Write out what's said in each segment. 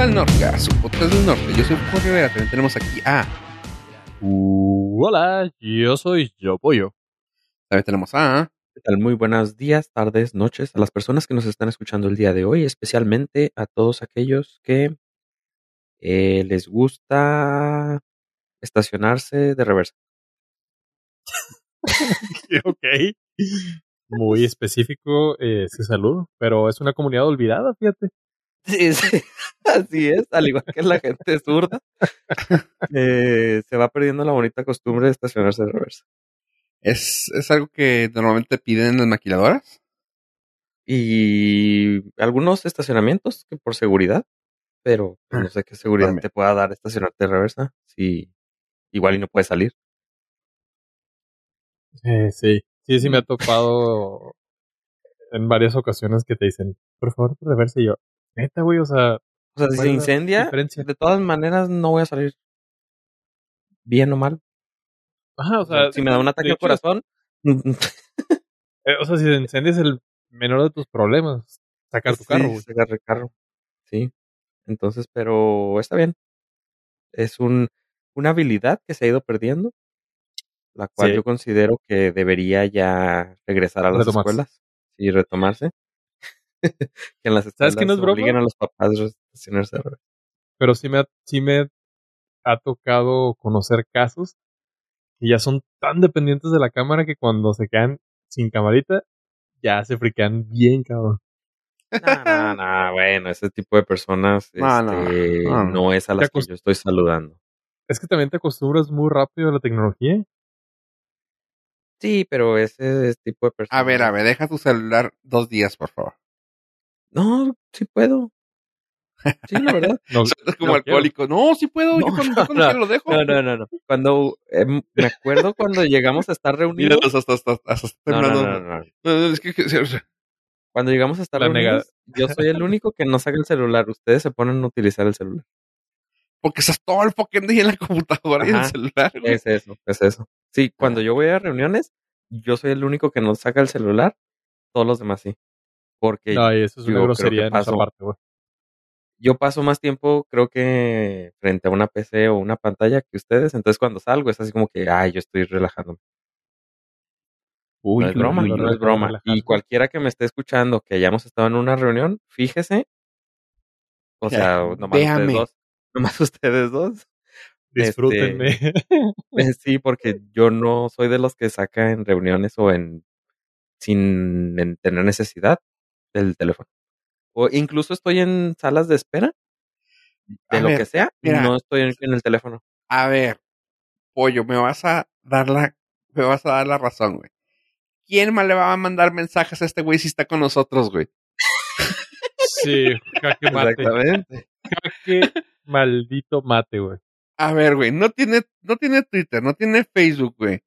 al Norte, su podcast del norte. Yo soy Jorge Rivera, también tenemos aquí a... Uh, hola, yo soy Yo Pollo. También tenemos a... ¿Qué tal? Muy buenos días, tardes, noches a las personas que nos están escuchando el día de hoy, especialmente a todos aquellos que eh, les gusta estacionarse de reversa. ok. Muy específico eh, ese saludo, pero es una comunidad olvidada, fíjate. Sí, sí, así es, al igual que la gente zurda, eh, se va perdiendo la bonita costumbre de estacionarse de reversa. ¿Es, ¿Es algo que normalmente piden en las maquiladoras? Y algunos estacionamientos que por seguridad, pero pues, no sé qué seguridad También. te pueda dar estacionarte de reversa si igual y no puedes salir. Eh, sí, sí, sí me ha topado en varias ocasiones que te dicen, por favor, reverse y yo. Neta, güey, o sea, O sea, si ¿Cuál se es incendia, de todas maneras no voy a salir bien o mal. ajá, o sea, si me da un ataque al corazón, eh, o sea, si te incendias el menor de tus problemas, sacar tu sí, carro, güey. sacar el carro. Sí. Entonces, pero está bien. Es un, una habilidad que se ha ido perdiendo, la cual Sí. yo considero que debería ya regresar a las Retomarse. escuelas y retomarse. que en las escuelas ¿Sabes qué no es broma? obliguen a los papás a estacionarse. Pero sí me, ha, sí me ha tocado conocer casos que ya son tan dependientes de la cámara que cuando se quedan sin camarita, ya se friquean bien, cabrón. No, no, no, bueno, ese tipo de personas No, este, no, no. no es a las que yo estoy saludando. Es que también te acostumbras muy rápido a la tecnología. Sí, pero ese es tipo de personas. A ver, a ver, deja tu celular dos días, por favor. No, sí puedo. Sí, la verdad. No, Es como no quiero. alcohólico. No, sí puedo. yo No, cuando, no, yo cuando no, quiero lo dejo. No, no, no, no. Cuando em, me acuerdo cuando llegamos a estar reunidos. Míralos hasta, hasta, hasta, hasta No, no, temblando. no, no. No, no, es que, que- Cuando llegamos a estar La reunidos, yo soy el único que no saca el celular. Ustedes se ponen a utilizar el celular. porque estás todo el fucking día en la computadora y en el celular. güey. Es eso, es eso. Sí, cuando yo voy a reuniones, yo soy el único que no saca el celular. Todos los demás sí. Porque No, y eso es yo una grosería que en esa paso- parte, güey. yo paso más tiempo, creo que frente a una PC o una pantalla que ustedes. Entonces, cuando salgo, es así como que, ay, yo estoy relajándome. Uy, no es broma, uy, no es broma. Y cualquiera que me esté escuchando que hayamos estado en una reunión, fíjese. O sea, Ya, nomás ustedes dos. Nomás ustedes dos. Disfrútenme. Sí, porque yo no soy de los que saca en reuniones o en sin en tener necesidad del teléfono. O incluso estoy en salas de espera de A lo ver, que sea y mira. no estoy en, en el teléfono. A ver, pollo, me vas a dar la, me vas a dar la razón, güey. ¿Quién más le va a mandar mensajes a este güey si está con nosotros, güey? sí, jaque mate. Exactamente. Jaque maldito mate, güey. A ver, güey, no tiene, no tiene Twitter, no tiene Facebook, güey.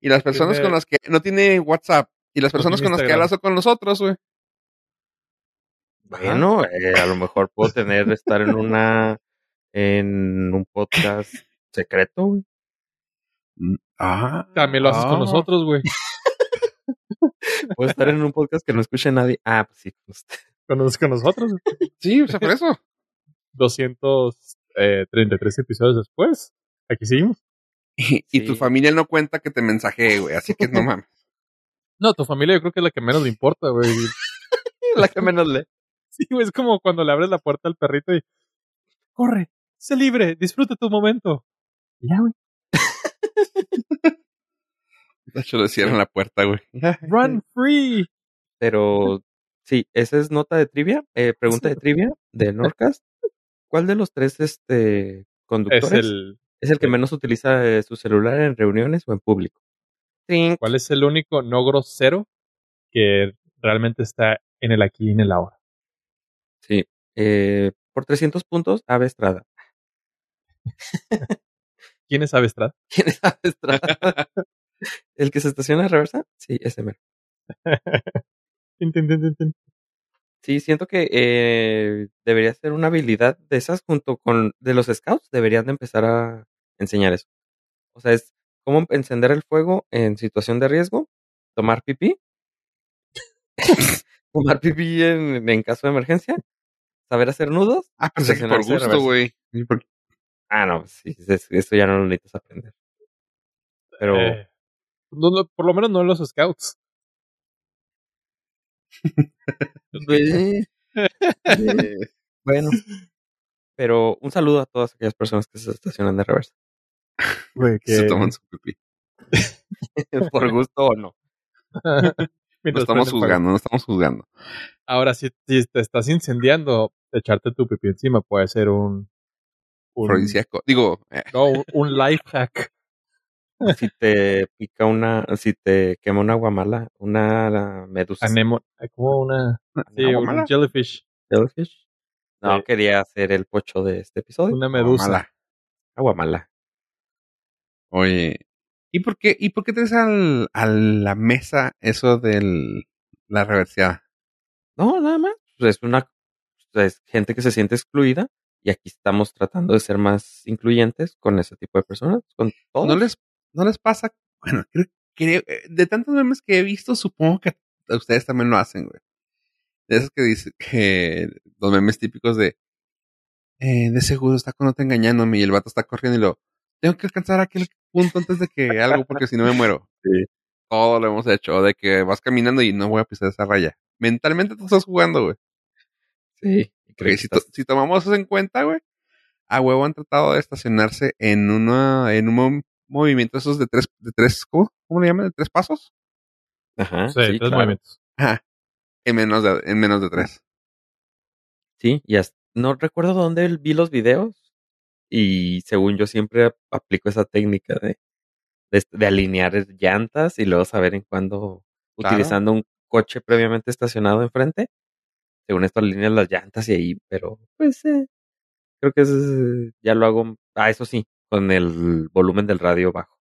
Y las personas Tiene- con las que, no tiene WhatsApp. Y las personas con las que hablas con nosotros, güey. Bueno, eh, a lo mejor puedo tener estar en una en un podcast secreto. güey. Ah. También lo haces con ah. nosotros, güey. Puedo estar en un podcast que no escuche nadie. Ah, pues sí, con usted. Con, nos- con nosotros. güey. Sí, o sea, por eso. 233 episodios después. Aquí seguimos. Y, y tu familia no cuenta que te mensajeé, güey. Así que no mames. No, tu familia yo creo que es la que menos le importa, güey. La que menos lee. Sí, güey, es como cuando le abres la puerta al perrito y... Corre, sé libre, disfruta tu momento. Y ya, güey. De hecho, le cierran la puerta, güey. Run free. Pero sí, esa es nota de trivia, eh, pregunta de trivia de Norcast. ¿Cuál de los tres este Es conductores el... es el que menos utiliza eh, su celular en reuniones o en público? ¿Cuál es el único no grosero que realmente está en el aquí y en el ahora? Sí, eh, por 300 puntos, Ave Estrada. ¿Quién es Avestrad? ¿Quién es Ave Estrada? ¿El que se estaciona de reversa? Sí, ese mero. Sí, siento que eh, debería ser una habilidad de esas junto con de los scouts. Deberían de empezar a enseñar eso. O sea, es cómo encender el fuego en situación de riesgo, tomar pipí, tomar pipí en, en caso de emergencia saber hacer nudos. Ah, pensé que por gusto, güey. Sí, Ah, no, sí, es- eso ya no lo necesitas aprender. Pero Eh, no, no, por lo menos no en los scouts. eh, eh, bueno. Pero un saludo a todas aquellas personas que se estacionan de reversa. Güey, Se que- toman su pipí. por gusto o no. No estamos juzgando, no estamos juzgando. Ahora, si, si te estás incendiando, echarte tu pipí encima puede ser un. un Afrodisíaco. Digo, eh, no, un, un life hack. Si te pica una, si te quema una guamala, una medusa. Anemo, como una. Sí, un jellyfish. Jellyfish. No, Sí. quería hacer el pocho de este episodio. Una medusa. mala. Agua mala. Oye, ¿y por qué, y por qué traes al, a la mesa eso de la reverseada? No, nada más. Pues Es una es gente que se siente excluida y aquí estamos tratando de ser más incluyentes con ese tipo de personas, con todos. ¿No les, no les pasa? Bueno, creo, creo- eh, de tantos memes que he visto, supongo que a ustedes también lo hacen, güey. De esos que dicen que los memes típicos de eh, de seguro está con no te engañándome y el vato está corriendo y lo tengo que alcanzar aquel punto antes de que algo porque si no me muero. Sí. Todo lo hemos hecho, de que vas caminando y no voy a pisar esa raya. Mentalmente tú estás jugando, güey. Sí. creo si, to- estás- si tomamos eso en cuenta, güey, a huevo han tratado de estacionarse en una, en un mo- movimiento esos de tres, de tres, ¿cómo? ¿Cómo le llaman? ¿De tres pasos? Ajá, Sí, sí, tres claro. movimientos. Ajá. En menos de, en menos de tres. Sí, y hasta- no recuerdo dónde vi los videos y según yo siempre ap- aplico esa técnica de, de, de alinear llantas y luego saber en cuándo, Claro. utilizando un coche previamente estacionado enfrente, según esto alineas las llantas y ahí, pero pues eh, creo que es, ya lo hago, ah, eso sí, con el volumen del radio bajo.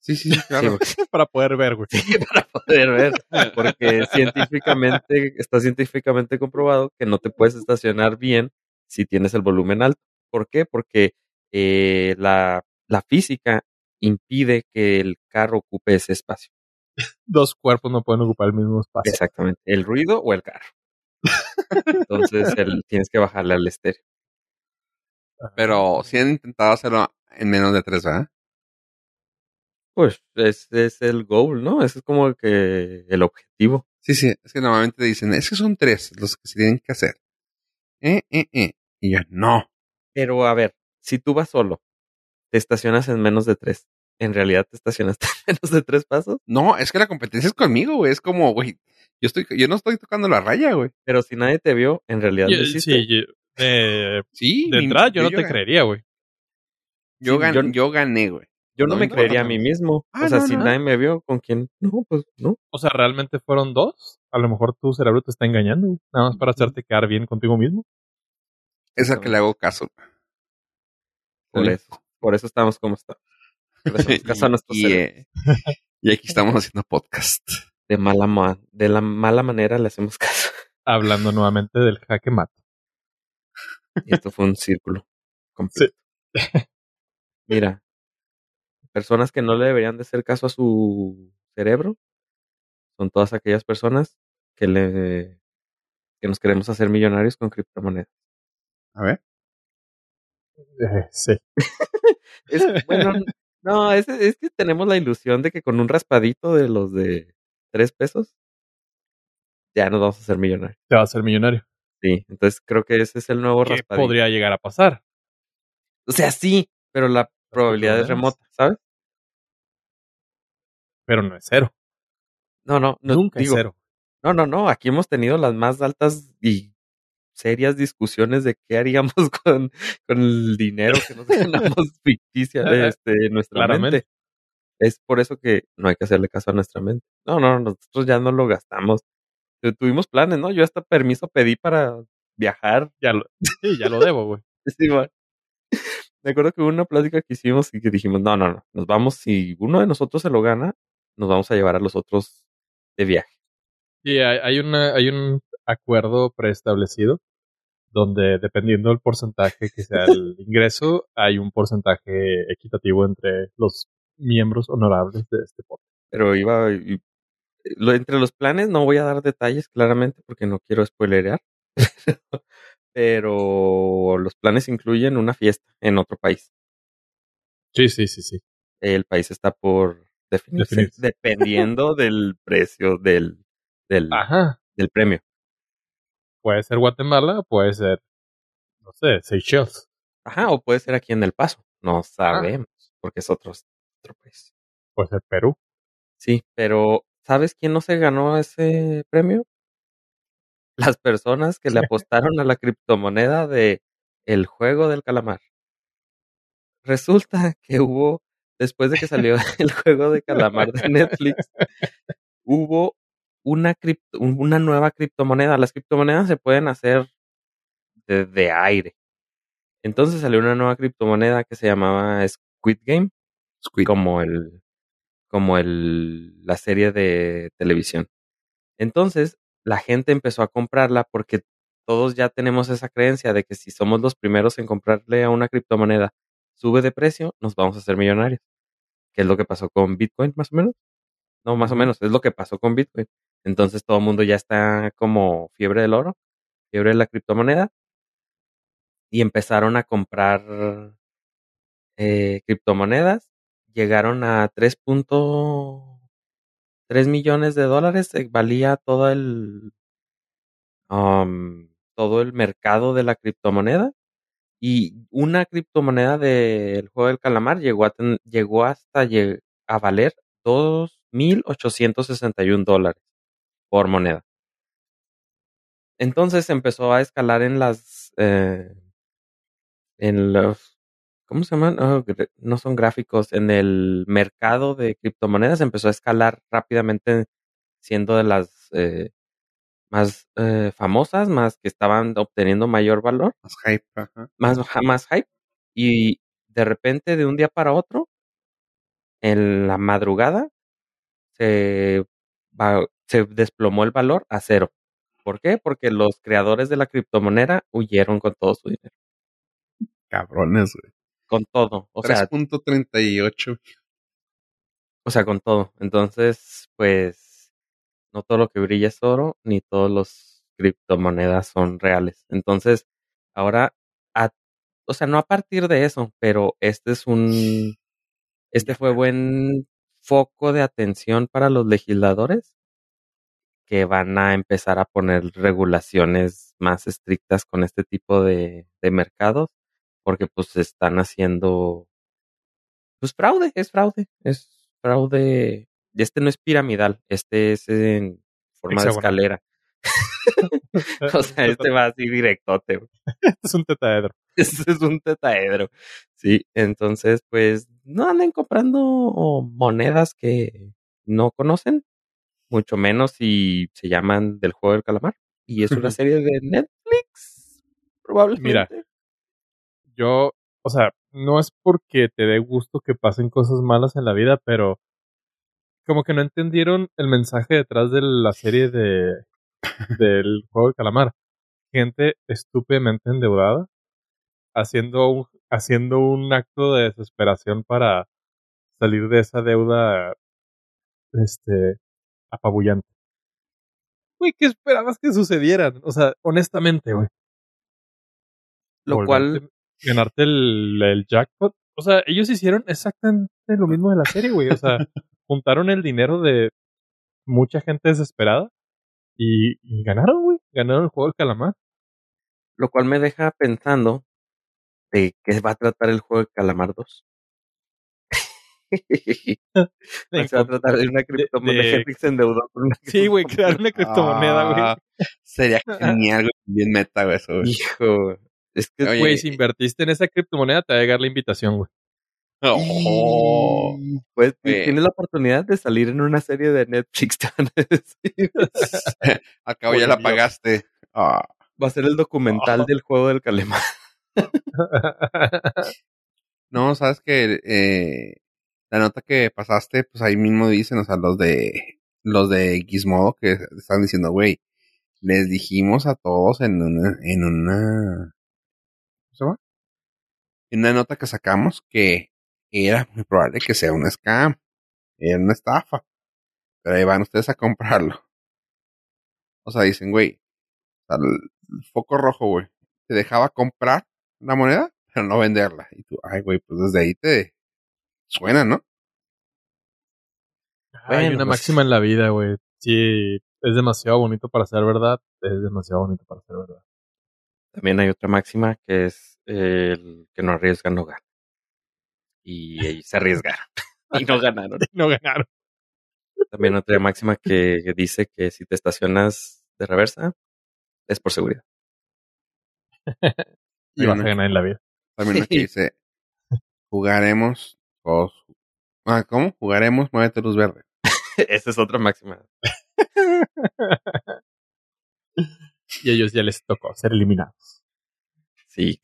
Sí, sí, sí, claro. Sí, Para poder ver, güey. para poder ver, porque científicamente, está científicamente comprobado que no te puedes estacionar bien si tienes el volumen alto. ¿Por qué? Porque eh, la, la física impide que el carro ocupe ese espacio. Dos cuerpos no pueden ocupar el mismo espacio. Exactamente. El ruido o el carro. Entonces el- tienes que bajarle al estéreo. Pero sí han intentado hacerlo en menos de tres, ¿verdad? Pues ese es el goal, ¿no? Ese es como que el objetivo. Sí, sí. Es que normalmente dicen, es que son tres los que se tienen que hacer. Eh, eh, eh. Y yo, no. Pero a ver, si tú vas solo, te estacionas en menos de tres. ¿En realidad te estacionaste en menos de tres pasos? No, es que la competencia es conmigo, güey. Es como, güey, yo estoy, yo no estoy tocando la raya, güey. Pero si nadie te vio, en realidad Yo- lo sí, yo- eh, Sí. de entrada yo no te gané. creería, güey. Yo, Sí, gan- yo- yo gané, güey. Yo no, No, me no, creería no, a mí mismo. Ah, o sea, no, si no. nadie me vio, ¿con quién? No, pues no. O sea, ¿realmente fueron dos? A lo mejor tu cerebro te está engañando, güey. Nada más para hacerte quedar bien contigo mismo. Es a que le hago caso. Por Sí. eso. Por eso estamos como estamos. Por eso caso a nuestro y, eh, y aquí estamos haciendo podcast. De mala ma- de la mala manera le hacemos caso. Hablando nuevamente del jaque mate. Y esto fue un círculo completo. Mira, personas que no le deberían de hacer caso a su cerebro son todas aquellas personas que le que nos queremos hacer millonarios con criptomonedas. A ver. Eh, sí. Es, bueno, no, es, es que tenemos la ilusión de que con un raspadito de los de tres pesos ya nos vamos a hacer millonarios. Te vas a ser millonario. Sí, entonces creo que ese es el nuevo ¿Qué raspadito. podría llegar a pasar? O sea, sí, pero la probabilidad es remota, ¿sabes? Pero no es cero. No, no, no Nunca digo, es cero. No, no, no. Aquí hemos tenido las más altas y serias discusiones de qué haríamos con, con el dinero que nos ganamos ficticia este, en nuestra Claramente. mente. Es por eso que no hay que hacerle caso a nuestra mente. No, no, nosotros ya no lo gastamos. Tu- Tuvimos planes, ¿no? Yo hasta permiso pedí para viajar. Ya lo, sí, ya lo debo, güey. Sí. Me acuerdo que hubo una plática que hicimos y que dijimos, no, no, no, nos vamos, si uno de nosotros se lo gana, nos vamos a llevar a los otros de viaje. Hay, hay, una, hay un acuerdo preestablecido donde dependiendo del porcentaje que sea el ingreso, hay un porcentaje equitativo entre los miembros honorables de este podcast. pero iba y- lo, entre los planes no voy a dar detalles claramente porque no quiero spoilerear pero los planes incluyen una fiesta en otro país. Sí, sí, sí, sí. El país está por definirse, Definirse. dependiendo del precio del, del, Ajá. del premio. Puede ser Guatemala, puede ser, no sé, Seychelles. Ajá, o puede ser aquí en El Paso. No sabemos, porque es otro, otro país. Puede ser Perú. Sí, pero ¿sabes quién no se ganó ese premio? Las personas que le apostaron a la criptomoneda de el juego del calamar. Resulta que hubo, después de que salió el juego de calamar de Netflix, hubo una, cripto- una nueva criptomoneda. Las criptomonedas se pueden hacer de, de aire. Entonces salió una nueva criptomoneda que se llamaba Squid Game, Squid. como el, como el, la serie de televisión. Entonces, la gente empezó a comprarla porque todos ya tenemos esa creencia de que si somos los primeros en comprarle a una criptomoneda, sube de precio, nos vamos a hacer millonarios. Que es lo que pasó con Bitcoin, más o menos. No, más o menos, es lo que pasó con Bitcoin. Entonces todo el mundo ya está como fiebre del oro, fiebre de la criptomoneda, y empezaron a comprar eh, criptomonedas. Llegaron a 3.3 millones de dólares, eh, valía todo el um, todo el mercado de la criptomoneda. Y una criptomoneda del juego del calamar llegó, a llegó hasta a valer 2.861 dólares por moneda. Entonces empezó a escalar en las... eh, en los... ¿Cómo se llaman? Oh, no son gráficos. En el mercado de criptomonedas empezó a escalar rápidamente siendo de las eh, más eh, famosas, más que estaban obteniendo mayor valor Más hype. Ajá. más, más hype. Y de repente, de un día para otro, en la madrugada, se, va- se desplomó el valor a cero. ¿Por qué? Porque los creadores de la criptomoneda huyeron con todo su dinero. Cabrones, güey. Con todo. O sea, 3.38. o sea, con todo. Entonces, pues, no todo lo que brilla es oro, ni todos los criptomonedas son reales. Entonces, ahora, a- o sea, no a partir de eso, pero este es un, este fue buen foco de atención para los legisladores que van a empezar a poner regulaciones más estrictas con este tipo de, de mercados, porque pues están haciendo, pues fraude, es fraude, es fraude. Y este no es piramidal, este es en forma de escalera. O sea, este va así directote. es un tetaedro. Este es un tetaedro. Sí, entonces, pues, no anden comprando monedas que no conocen, mucho menos si se llaman del juego del calamar. Y es una serie de Netflix, probablemente. Yo, o sea, no es porque te dé gusto que pasen cosas malas en la vida, pero como que no entendieron el mensaje detrás de la serie de del juego del calamar. Gente estúpidamente endeudada haciendo un, haciendo un acto de desesperación para salir de esa deuda este apabullante. Güey, ¿qué esperabas que sucedieran? O sea, honestamente, güey. Lo cual, ganarte el, el jackpot. O sea, ellos hicieron exactamente lo mismo de la serie, güey. O sea, juntaron el dinero de mucha gente desesperada y, y ganaron, güey. Ganaron el juego del calamar. lo cual me deja pensando de qué va a tratar el juego de Calamar 2. Se va a tratar de una criptomoneda. de- que se endeudó con una Sí, güey, crear una criptomoneda, güey. Ah, Sería genial, güey. Bien meta, güey, eso, güey. Hijo, es que Oye, Güey, si invertiste en esa criptomoneda, te va a llegar la invitación, güey. Oh. Y, Pues Güey. tienes la oportunidad de salir en una serie de Netflix. te van a decir. Al cabo ya la pagaste. Ah. Va a ser el documental Oh. del juego del calamar. No, sabes que eh, la nota que pasaste, pues ahí mismo dicen, o sea, los de los de Gizmodo que están diciendo, güey, les dijimos a todos en una, en una, ¿cómo se? En una nota que sacamos que era muy probable que sea un scam, era una estafa, pero ahí van ustedes a comprarlo. O sea, dicen, güey, el foco rojo, güey, te dejaba comprar la moneda, pero no venderla. Y tú, ay, güey, pues desde ahí te suena, ¿no? Hay una pues- máxima en la vida, güey. Sí, es demasiado bonito para ser verdad. Es demasiado bonito para ser verdad. También hay otra máxima que es el que no arriesga no gana. Y ellos se arriesgaron y no ganaron. No ganaron. También otra máxima que que dice que si te estacionas de reversa es por seguridad. Y vas a ganar en la vida. También aquí Sí. dice, jugaremos todos. Ah, ¿cómo? Jugaremos, muévete luz verde. Esa es otra máxima. Y a ellos ya les tocó ser eliminados. Sí.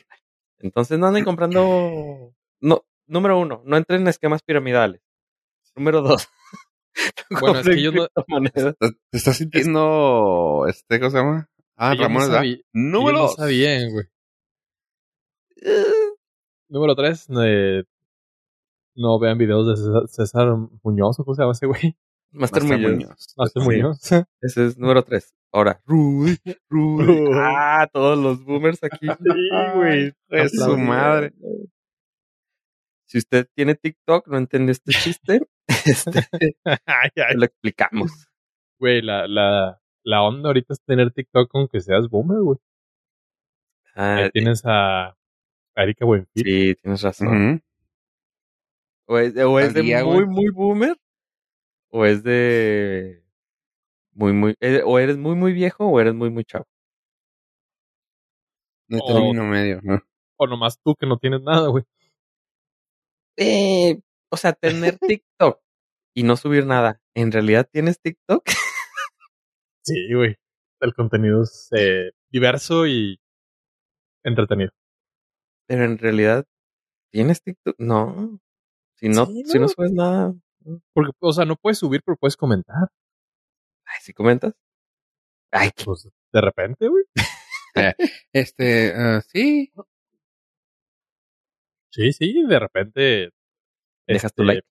Entonces no anden comprando. No, número uno, no entren en esquemas piramidales. Número dos. no Bueno, es que yo no-. ¿Te, estás sintiendo, este, ¿cómo se llama? Ah, no Ramón, sabí- Número no dos. güey. Número tres, eh, no vean videos de César, César Muñoz, ¿o ¿cómo se llama ese güey? Master Master Muñoz. Muñoz. Master Sí. Muñoz. Ese es número tres. Ahora, Rudy, Rudy. Ah, todos los boomers aquí. Sí, güey. Es su madre. Si usted tiene TikTok, no entiende este chiste, este, Ay, ay. te lo explicamos. Güey, la, la, la onda ahorita es tener TikTok aunque seas boomer, güey. Ah, Ahí tienes a, Erika Buenfil. sí, tienes razón. O es, o es Al de día, muy, muy boomer. O es de. Muy, muy. eh, O eres muy, muy viejo o eres muy, muy chavo. No término medio, ¿no? O nomás tú que no tienes nada, güey. Eh, o sea, tener TikTok y no subir nada. ¿En realidad tienes TikTok? Sí, güey. El contenido es eh, diverso y entretenido. Pero en realidad, ¿tienes TikTok? No. Si no, Sí, si no subes nada. Porque, o sea, no puedes subir, pero puedes comentar. Ay, si comentas. Ay, Pues, de repente, güey. Este, ah, sí. Sí, sí, de repente. Dejas tu este, like.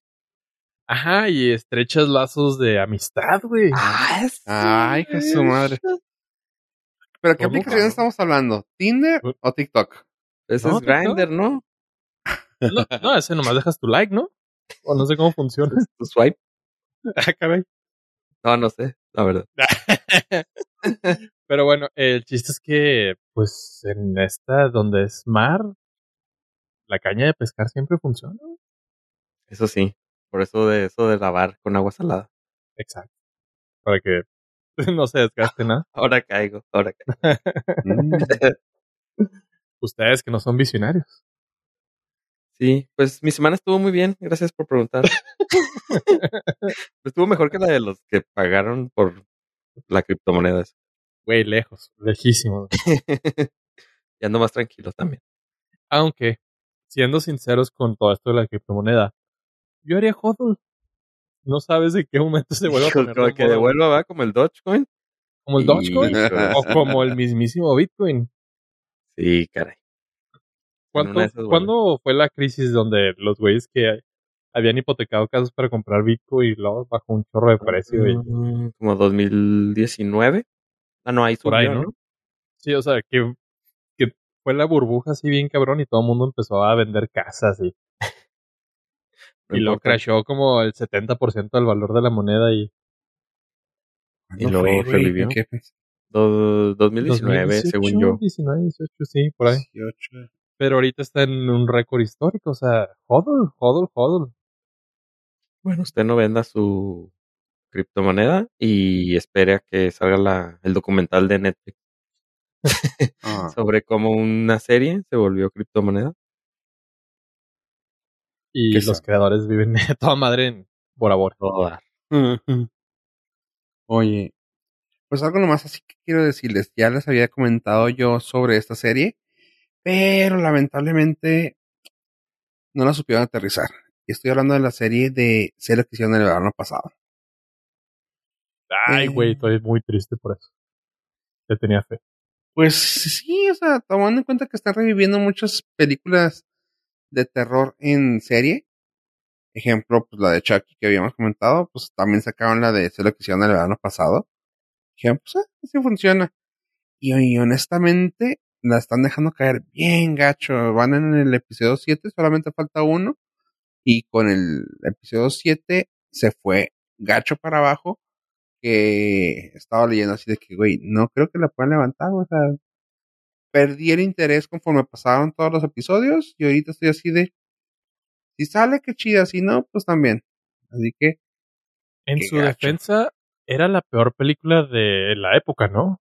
Ajá, y estrechas lazos de amistad, güey. Ah, sí, Ay, de su madre. ¿Pero qué ¿Cómo, aplicación estamos hablando? ¿Tinder o TikTok? Ese No, es Grindr. ¿no? No, no, ese nomás dejas tu like, ¿no? O no sé cómo funciona. Tu swipe. Ah, caray. No, no sé, la verdad. Pero bueno, el chiste es que, pues, en esta donde es mar, la caña de pescar siempre funciona. Eso sí. Por eso de eso de lavar con agua salada. Exacto. Para que no se desgaste nada. Ahora caigo, ahora caigo. Mm. Ustedes que no son visionarios. Sí, pues mi semana estuvo muy bien, gracias por preguntar. estuvo mejor que la de los que pagaron por la criptomoneda. Güey, lejos, lejísimos. y ando más tranquilo también. Aunque, siendo sinceros con todo esto de la criptomoneda, yo haría hodl. No sabes en qué momento se vuelve a poner como de que devuelva, va, como el Dogecoin. Como el Dogecoin. O como el mismísimo Bitcoin. Sí, caray. En ¿Cuánto- una de esas vuelve. ¿Cuándo fue la crisis donde los güeyes que habían hipotecado casas para comprar Bitcoin y luego bajó un chorro de precio? y- Mm, Como 2019. Ah, no, ahí subió, Por ahí, ¿no? ¿no? Sí, o sea, que, que fue la burbuja así bien cabrón y todo el mundo empezó a vender casas y, y luego importa. crashó como el 70% del valor de la moneda y Y luego revivió. Do- 2019, 2018, según yo. 19, 18, sí, por ahí. 18. Pero ahorita está en un récord histórico, o sea, hodl, hodl, hodl. Bueno, usted no venda su criptomoneda y espere a que salga la, el documental de Netflix Ah. sobre cómo una serie se volvió criptomoneda. Y ¿Qué los creadores viven toda madre en Bora Bora. Toda. Oye, pues algo nomás así que quiero decirles. Ya les había comentado yo sobre esta serie, pero lamentablemente no la supieron aterrizar. Y estoy hablando de la serie de Sé lo que hicieron el verano pasado. Ay, Eh. güey, estoy muy triste por eso. Te tenía fe. Pues sí, o sea, tomando en cuenta que están reviviendo muchas películas de terror en serie. Ejemplo, pues la de Chucky que habíamos comentado, pues también sacaron la de Sé lo que hicieron el verano pasado. Dijeron, pues así funciona. Y, y honestamente, la están dejando caer bien gacho. Van en el episodio 7, solamente falta uno. Y con el episodio 7 se fue gacho para abajo. Que estaba leyendo así de que, güey, no creo que la puedan levantar. O sea, perdí el interés conforme pasaron todos los episodios. Y ahorita estoy así de, si sale, qué chida. Si no, pues también. Así que. En su gacho. defensa, era la peor película de la época, ¿no?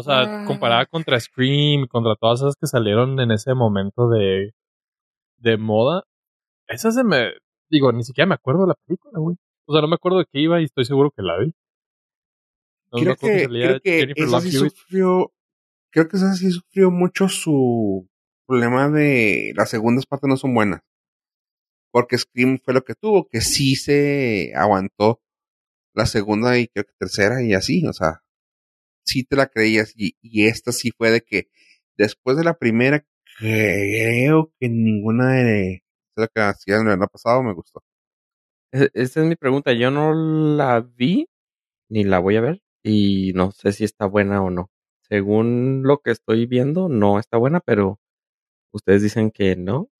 O sea, Ah. comparada contra Scream, contra todas esas que salieron en ese momento de, de moda, esa se me. Digo, ni siquiera me acuerdo de la película, güey. O sea, no me acuerdo de qué iba y estoy seguro que la vi. No creo que, creo que esa sí sufrió. Creo que esa sí sufrió mucho su problema de las segundas partes no son buenas. Porque Scream fue lo que tuvo, que sí se aguantó la segunda y creo que tercera y así, o sea, sí te la creías y, y esta sí fue de que después de la primera creo que ninguna de lo que hacían el año pasado me gustó. E- Esa es mi pregunta. Yo no la vi ni la voy a ver y no sé si está buena o no. Según lo que estoy viendo, no está buena, pero ustedes dicen que no.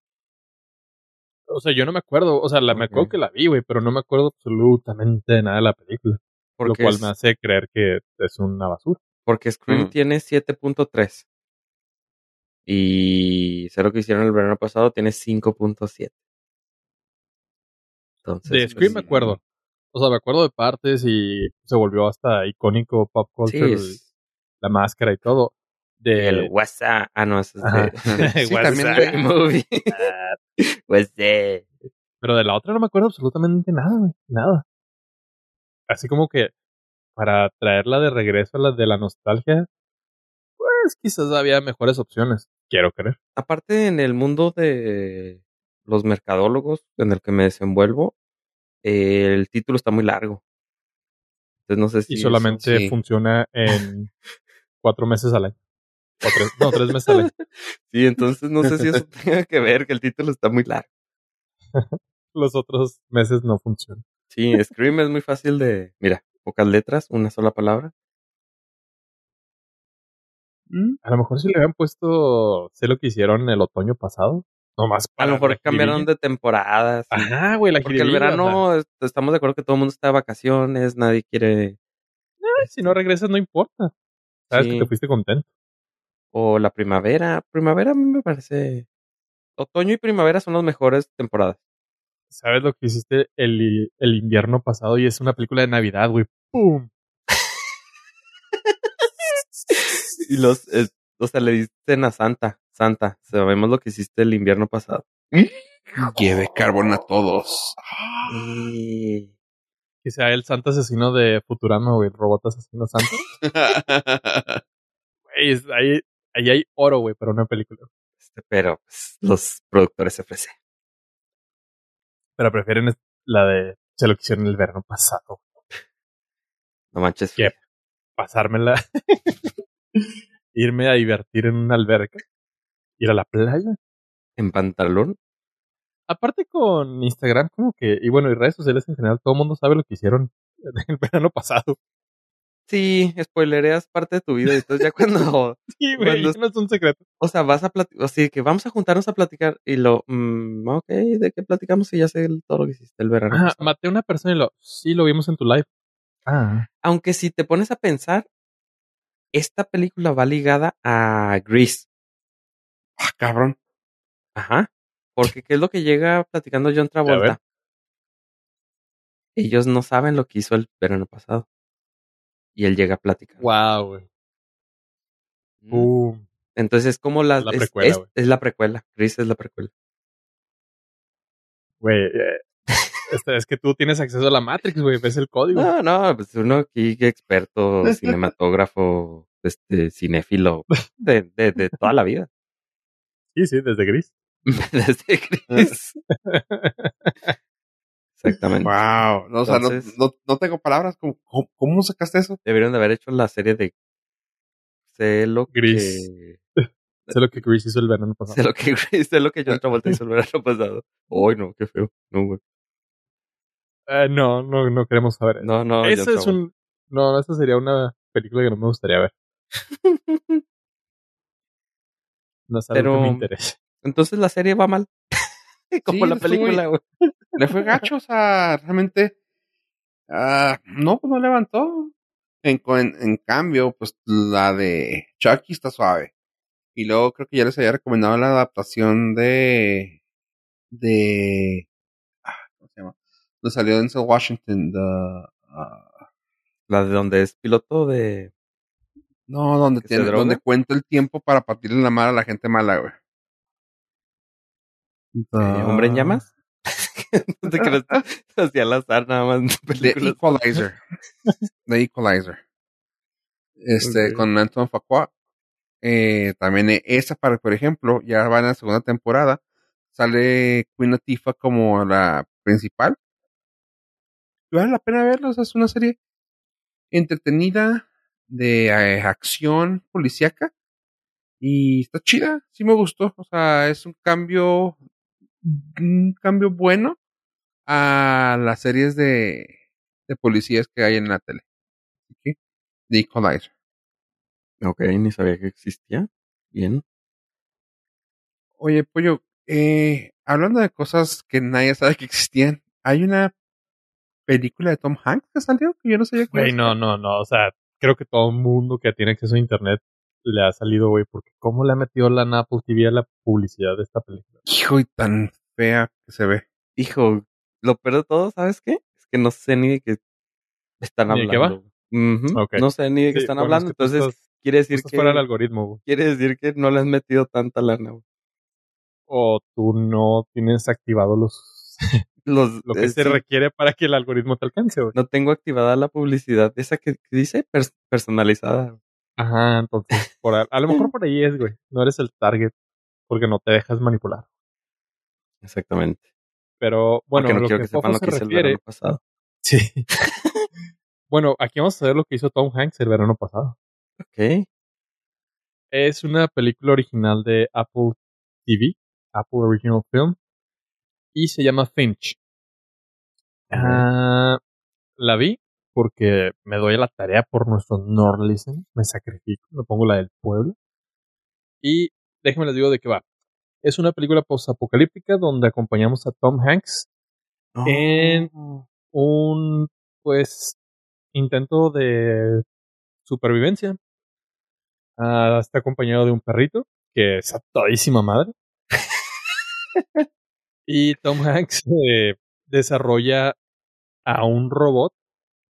O sea, yo no me acuerdo. O sea, la, me acuerdo que la vi, güey, pero no me acuerdo absolutamente de nada de la película. Porque, lo cual es- me hace creer que es una basura. porque Scream Mm. tiene 7.3. Y sé lo que hicieron el verano pasado, tiene 5.7. Entonces, De Scream me pues, acuerdo. O sea, me acuerdo de partes y se volvió hasta icónico pop Sí, culture, es la máscara y todo. De el WhatsApp. Ah, no, ese es de Sí, WhatsApp. Movie. WhatsApp. Pero de la otra no me acuerdo absolutamente nada, güey. Nada. Así como que para traerla de regreso a la de la nostalgia, pues quizás había mejores opciones. Quiero creer. Aparte, en el mundo de los mercadólogos en el que me desenvuelvo, eh, el título está muy largo. Entonces no sé si Y eso- solamente sí. funciona en cuatro meses al año. O tres, no, tres meses al año. Sí, entonces no sé si eso tenga que ver, que el título está muy largo. Los otros meses no funcionan. Sí, Scream es muy fácil de... Mira, pocas letras, una sola palabra. ¿Mm? A lo mejor si le habían puesto, sé lo que hicieron el otoño pasado. Nomás A para lo mejor la cambiaron de temporadas. y- Ajá, güey, la Porque el jiribilla, o sea, verano est- estamos de acuerdo que todo el mundo está de vacaciones, nadie quiere... si no regresas no importa. Sabes Sí. que te fuiste contento. O la primavera. Primavera a mí me parece... Otoño y primavera son las mejores temporadas. ¿Sabes lo que hiciste el, el invierno pasado? Y es una película de Navidad, güey. ¡Pum! Y los, eh, o sea, le dicen a Santa, Santa, sabemos lo que hiciste el invierno pasado. Lleve carbón a todos. Y Que sea el santo asesino de Futurama, güey. El robot asesino santo. Güey, ahí, ahí hay oro, güey, para una película. este, pero pues, los productores se ofrecen. Pero prefieren la de se lo que hicieron el verano pasado. No manches. ¿Qué? Pasármela. Irme a divertir en una alberca. Ir a la playa. En pantalón. Aparte con Instagram, como que, y bueno, y redes sociales en general, todo el mundo sabe lo que hicieron el verano pasado. Sí, spoilereas parte de tu vida. Y entonces ya cuando, Sí, güey, no es un secreto. o sea, vas a platicar, o sea, que vamos a juntarnos a platicar y lo, mm, ok, ¿de qué platicamos? Y ya sé todo lo que hiciste el verano. Ah, pasado. maté a una persona y lo, sí, lo vimos en tu live. Ah. Aunque si te pones a pensar, esta película va ligada a Grease. Ah, cabrón. Ajá. Porque ¿qué es lo que llega platicando John. Travolta? Ellos no saben lo que hizo el verano pasado. Y él llega a platicar. Wow, güey. Mm. Boom. Entonces es como la, Es la precuela, es- es la precuela. Grease es la precuela. Güey, eh, es que tú tienes acceso a la Matrix, güey. Ves el código. No, no, pues uno aquí experto, cinematógrafo, este, cinéfilo, de, de, de toda la vida. Sí, sí, desde Gris. Desde Grease. Exactamente. Wow. No, o sea, no, no, no tengo palabras. ¿Cómo, cómo, sacaste eso? Deberían de haber hecho la serie de sé lo que Sé lo que Gris hizo el verano pasado. sé lo que sé lo que John Travolta hizo el verano pasado. Ay, no, qué feo. No, güey. Eh, no, no, no queremos saber eso. No, no, Eso John es un. No, esa sería una película que no me gustaría ver. No es algo que Pero- me interese. Entonces la serie va mal. Como Sí, la película, güey. Le fue gacho, o sea, realmente. ah, no, pues no levantó. En, en, en cambio, pues la de Chucky está suave. Y luego creo que ya les había recomendado la adaptación de. de. ah, ¿Cómo se llama? Donde salió Denzel Washington. The, ah, La de donde es piloto de. no, donde, ¿Que se tiene, donde cuenta el tiempo para partirle la madre a la gente mala, güey. eh, ¿Hombre en llamas? creas. Hacía al azar nada más The. Equalizer. The Equalizer. Este, con Anton Facua. Eh, también eh, esa, para, por ejemplo, ya va en la segunda temporada. Sale Queen Latifah como la principal. Y vale la pena verlo. o sea, es una serie entretenida de eh, acción policíaca. Y está chida. Sí me gustó. O sea, es un cambio. Un cambio bueno a las series de, de policías que hay en la tele. Que, The Equalizer. Ok, ni sabía que existía. Bien. Oye, Pollo, eh, hablando de cosas que nadie sabe que existían, hay una película de Tom Hanks que salió que yo no sabía que Güey, no, no, no. O sea, creo que todo el mundo que tiene acceso a internet le ha salido, güey, porque ¿cómo le ha metido la Apple TV a la publicidad de esta película? Hijo, y tan fea que se ve. Hijo, lo peor de todo, ¿sabes qué? Es que no sé ni de qué están ¿Ni de hablando. qué va? No sé ni de qué Sí, están bueno, hablando. es que tú Entonces, estás- quiere decir estás que. fuera del algoritmo, güey. Quiere decir que no le has metido tanta lana, güey. O tú no tienes activado los Los, lo que eh, se sí, requiere para que el algoritmo te alcance, güey. no tengo activada la publicidad esa que, dice pers- personalizada. Ajá, entonces, por a, a lo mejor por ahí es, güey. No eres el target porque no te dejas manipular. Exactamente. Pero bueno, Porque no lo quiero que, que sepan lo se que hice el refiere. verano pasado. Sí. bueno, aquí vamos a ver lo que hizo Tom Hanks el verano pasado. Ok. Es una película original de Apple TV, Apple Original Film, y se llama Finch. Ah, la vi porque me doy a la tarea por nuestro Nord Listen, me sacrifico, me pongo la del pueblo. Y déjenme les digo de qué va. Es una película postapocalíptica donde acompañamos a Tom Hanks En- Oh. un pues intento de supervivencia. Ah, está acompañado de un perrito que es a todísima madre. y Tom Hanks eh, desarrolla a un robot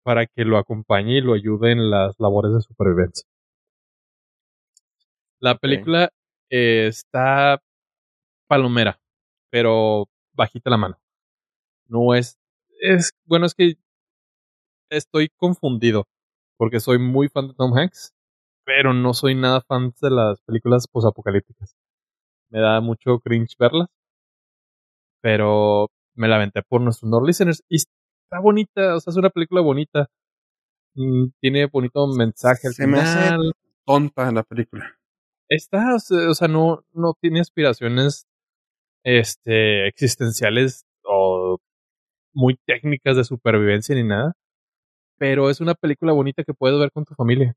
para que lo acompañe y lo ayude en las labores de supervivencia. La película eh, está palomera, pero bajita la mano. No es, es, bueno, es que estoy confundido porque soy muy fan de Tom Hanks, pero no soy nada fan de las películas posapocalípticas. Me da mucho cringe verlas, pero me la aventé por nuestros Nord listeners y está bonita, o sea, es una película bonita. Mm, Tiene bonito mensaje al Se me hace- final. Tonta la película. Está, o sea, o sea, no, no tiene aspiraciones este, existenciales o muy técnicas de supervivencia ni nada. Pero es una película bonita que puedes ver con tu familia.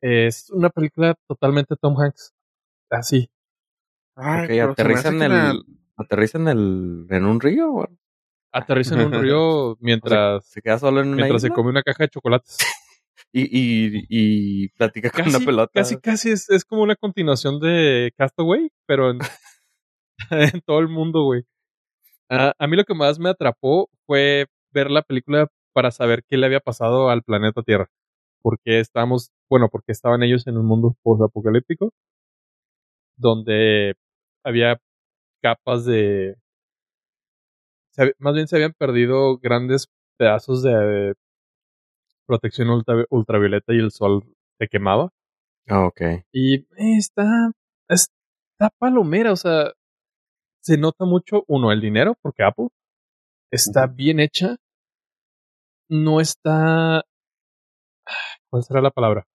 Es una película totalmente Tom Hanks. Así. Ay, aterriza en el, la- aterriza en el, en un río, o Aterriza en un río mientras, se queda solo en una mientras se come una caja de chocolates. y, y, y platica con una pelota. casi, casi es, es como una continuación de Castaway, pero en, en todo el mundo, güey. Ah, a mí lo que más me atrapó fue ver la película para saber qué le había pasado al planeta Tierra. Porque estábamos, bueno, porque estaban ellos en un mundo post-apocalíptico donde había capas de... más bien se habían perdido grandes pedazos de protección ultra- ultravioleta y el sol te quemaba. Ah, ok. Y eh, está, está palomera, o sea, se nota mucho, uno, el dinero, porque Apple está bien hecha. No está. ¿Cuál será la palabra?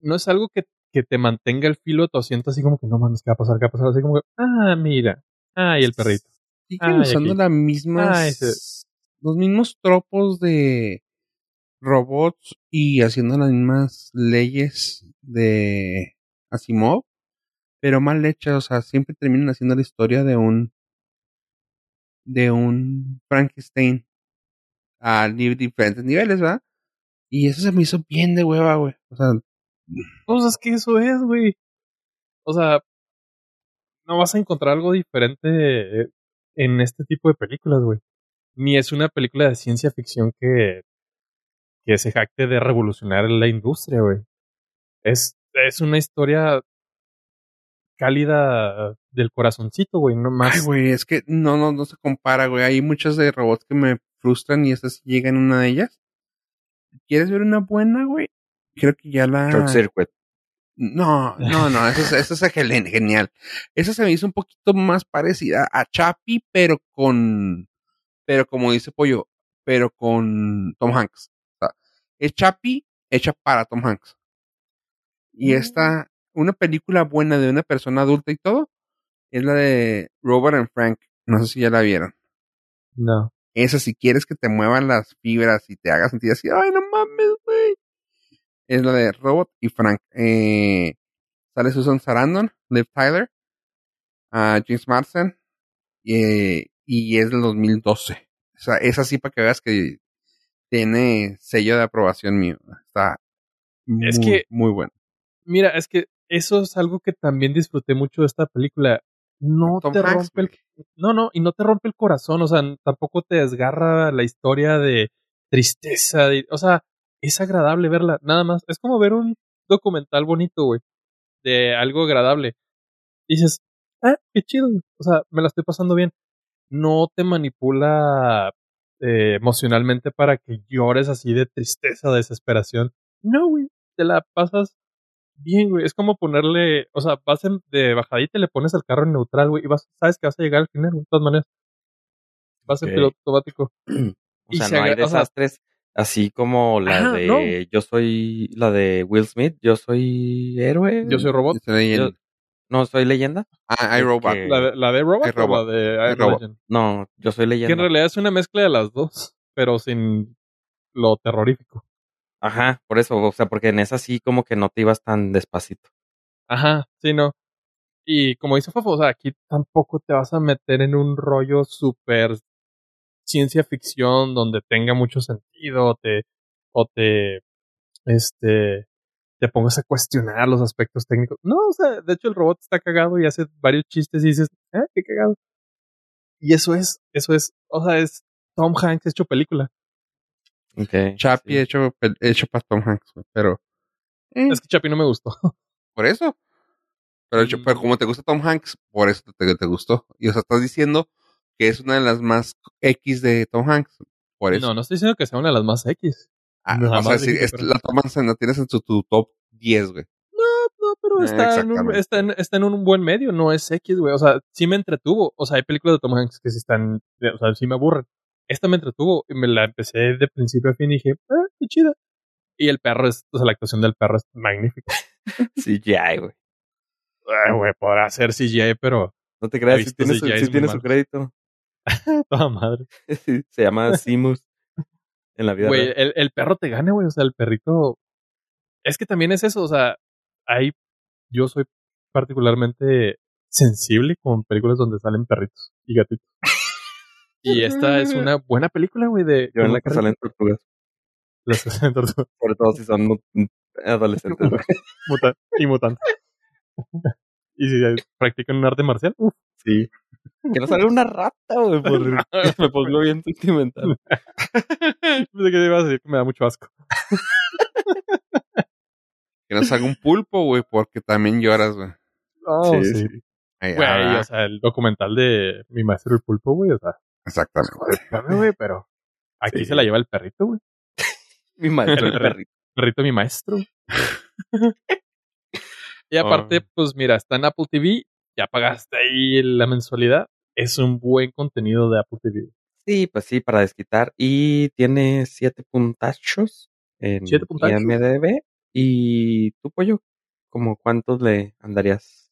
No es algo que, que te mantenga el filo de tu asiento, así como que no mames, ¿qué va a pasar? ¿Qué va a pasar? Así como que, ah, mira, ah, y el perrito. Siguen usando las mismas. Los mismos tropos de robots y haciendo las mismas leyes de Asimov. Pero mal hecha, o sea, siempre terminan haciendo la historia de un de un Frankenstein a diferentes niveles, ¿verdad? Y eso se me hizo bien de hueva, güey. O sea, Pues es que eso es, güey. O sea, no vas a encontrar algo diferente en este tipo de películas, güey. Ni es una película de ciencia ficción que, que se jacte de revolucionar la industria, güey. Es, es una historia cálida del corazoncito, güey, no más. ay, güey, es que no, no, no se compara, güey. Hay muchas de robots que me frustran y esta sí llega en una de ellas. ¿Quieres ver una buena, güey? Creo que ya la... Short Circuit. No, no, no, eso es, eso es genial. Esa se me hizo un poquito más parecida a Chappie, pero con, pero como dice Pollo, pero con Tom Hanks. O sea, es Chappie hecha para Tom Hanks. Y Mm. esta, una película buena de una persona adulta y todo, es la de Robert and Frank. No sé si ya la vieron. No. Esa, si quieres que te muevan las fibras y te haga sentir así, ay, no mames, güey. Es la de Robot y Frank. Eh, sale Susan Sarandon, Liv Tyler, a James Marsden, eh, y es del 2012. O sea, es así para que veas que tiene sello de aprobación mío. Está muy, Es que- muy bueno. Mira, es que eso es algo que también disfruté mucho de esta película. No Tom te Hanks, rompe el, no, no, y no te rompe el corazón, o sea, tampoco te desgarra la historia de tristeza, de- o sea, es agradable verla, nada más. Es como ver un documental bonito, güey, de algo agradable. dices, ah, qué chido, o sea, me la estoy pasando bien. No te manipula eh, emocionalmente para que llores así de tristeza, de desesperación. No, güey, te la pasas bien, güey. Es como ponerle, o sea, vas en- de bajadita y le pones el carro en neutral, güey, y vas, sabes que vas a llegar al final, güey, de todas maneras. Vas en Ok. piloto automático. O Y sea, se no hay agra- o sea- desastres así como la Ajá, de no. yo soy la de Will Smith, yo soy héroe. Yo soy robot. Yo- no soy leyenda. ah, es iRobot. que- ¿La de, la de Robot robot. o la de robot. Legend? No, yo soy Que en leyenda. realidad es una mezcla de las dos, pero sin lo terrorífico. Ajá, por eso, o sea, porque en esa sí como que no te ibas tan despacito. Ajá, sí, no. Y como dice Fafo, o sea, aquí tampoco te vas a meter en un rollo súper ciencia ficción donde tenga mucho sentido o te, o te, este, te pongas a cuestionar los aspectos técnicos. No, o sea, de hecho el robot está cagado y hace varios chistes y dices, ah, qué cagado. Y eso es, eso es, o sea, es Tom Hanks hecho película. Okay, Chappie sí. hecho, hecho para Tom Hanks, pero eh, Es que Chapi no me gustó. por eso. Pero, hecho- Mm. pero como te gusta Tom Hanks, por eso te, te gustó. Y o sea, estás diciendo que es una de las más X de Tom Hanks. Por eso. No, no estoy diciendo que sea una de las más X. Ah, nada o sea, es- pero- la tomas en, la tienes en tu, tu top 10, güey. No, pero Eh, está, en un, está, en, está en un buen medio, no es X, güey. O sea, sí me entretuvo. O sea, hay películas de Tom Hanks que sí están, o sea, sí me aburren. Esta me entretuvo y me la empecé de principio a fin y dije, ah, qué chida. Y el perro es, o sea, la actuación del perro es magnífica. CGI, güey. Ay, güey, podrá ser CGI, pero No te creas, visto tiene, su, muy tiene su crédito. toda madre. Se llama Simus en la vida Güey, real. el, el perro te gana, güey. O sea, el perrito. Es que también es eso. O sea, hay. Yo soy particularmente sensible con películas donde salen perritos y gatitos. Y esta es una buena película, güey, de. Yo en la que salen tortugas. Las tortugas Sobre todo si son mu- adolescentes. güey. muta- y mutantes. y si practican un arte marcial, uff. Sí. Que no salga una rata, güey. por- Me pongo bien sentimental. Pensé que ibas a decir que me da mucho asco. Que no salga un pulpo, güey, porque también lloras, güey. Oh, Sí, sí. sí. Ay, Güey, ah, o sea, el documental de mi maestro el pulpo, güey, o sea, exactamente. Güey, pero aquí Sí. se la lleva el perrito, güey. Mi maestro, el El perrito. Perrito mi maestro. y aparte, pues mira, está en Apple TV, ya pagaste ahí la mensualidad. Es un buen contenido de Apple TV. Sí, pues sí, para desquitar. Y tiene siete puntachos en ¿Siete puntachos? IMDb. ¿Y tu pollo? ¿Como cuántos le andarías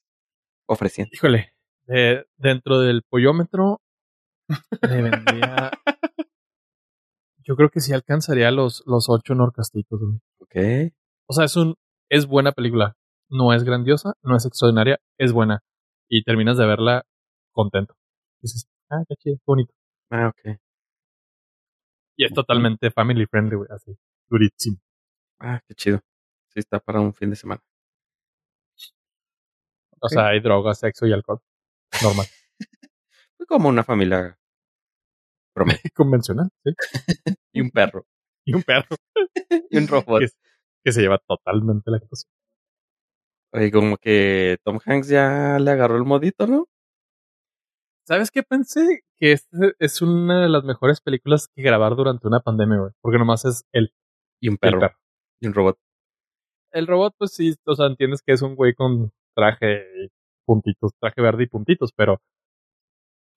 ofreciendo? Híjole, de- dentro del pollómetro le vendría. Yo creo que sí alcanzaría los, los ocho norcastitos, güey. Ok. O sea, es un, es buena película. no es grandiosa, no es extraordinaria, es buena. Y terminas de verla contento. Dices, ah, qué chido, qué bonito. Ah, ok. Y es totalmente family friendly, güey, así. Durísimo. Ah, qué chido. Sí, está para un fin de semana. O sea, hay drogas, sexo y alcohol. Normal. Como una familia. Convencional, sí. Y un perro. Y un perro Y un robot. que, que se lleva totalmente la actuación. Oye, como que Tom Hanks ya le agarró el modito, ¿no? ¿Sabes qué pensé? Que este es una de las mejores películas que grabar durante una pandemia, güey. Porque nomás es él Y un perro. perro. Y un robot. El robot, pues sí, o sea, entiendes que es un güey con traje y puntitos, traje verde y puntitos, pero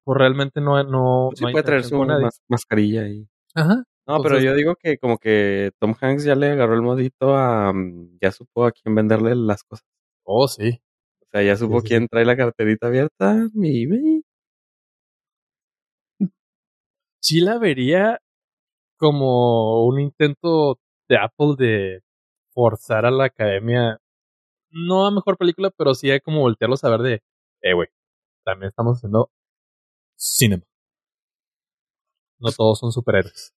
pues realmente no, no, Pues sí no hay puede traer su mas- mascarilla y... Ajá. No, pero Entonces- yo digo que como que Tom Hanks ya le agarró el modito a... mm, Ya supo a quién venderle las cosas. Oh, sí. O sea, ya supo sí, sí. quién trae la carterita abierta. Y... y- Sí la vería como un intento de Apple de forzar a la academia, no a mejor película, pero sí a como voltearlos a ver de, eh, güey, también estamos haciendo cinema. No todos son superhéroes.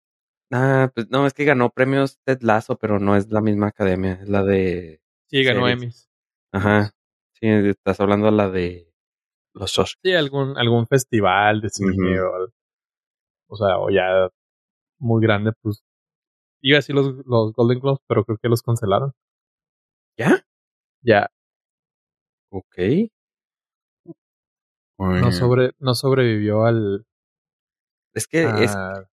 Ah, pues no, es que ganó premios Ted Lasso, pero no es la misma academia. Es la de... Sí, ganó Series. Emmys. Ajá. Sí, estás hablando de la de... Los Oscars. Sí, algún, algún festival de cine Ujú. o, o sea, o ya muy grande, pues iba a decir los, los Golden Globes, pero creo que los cancelaron. ¿Ya? Ya, Ok. No sobre, no sobrevivió al, Es que, es, a-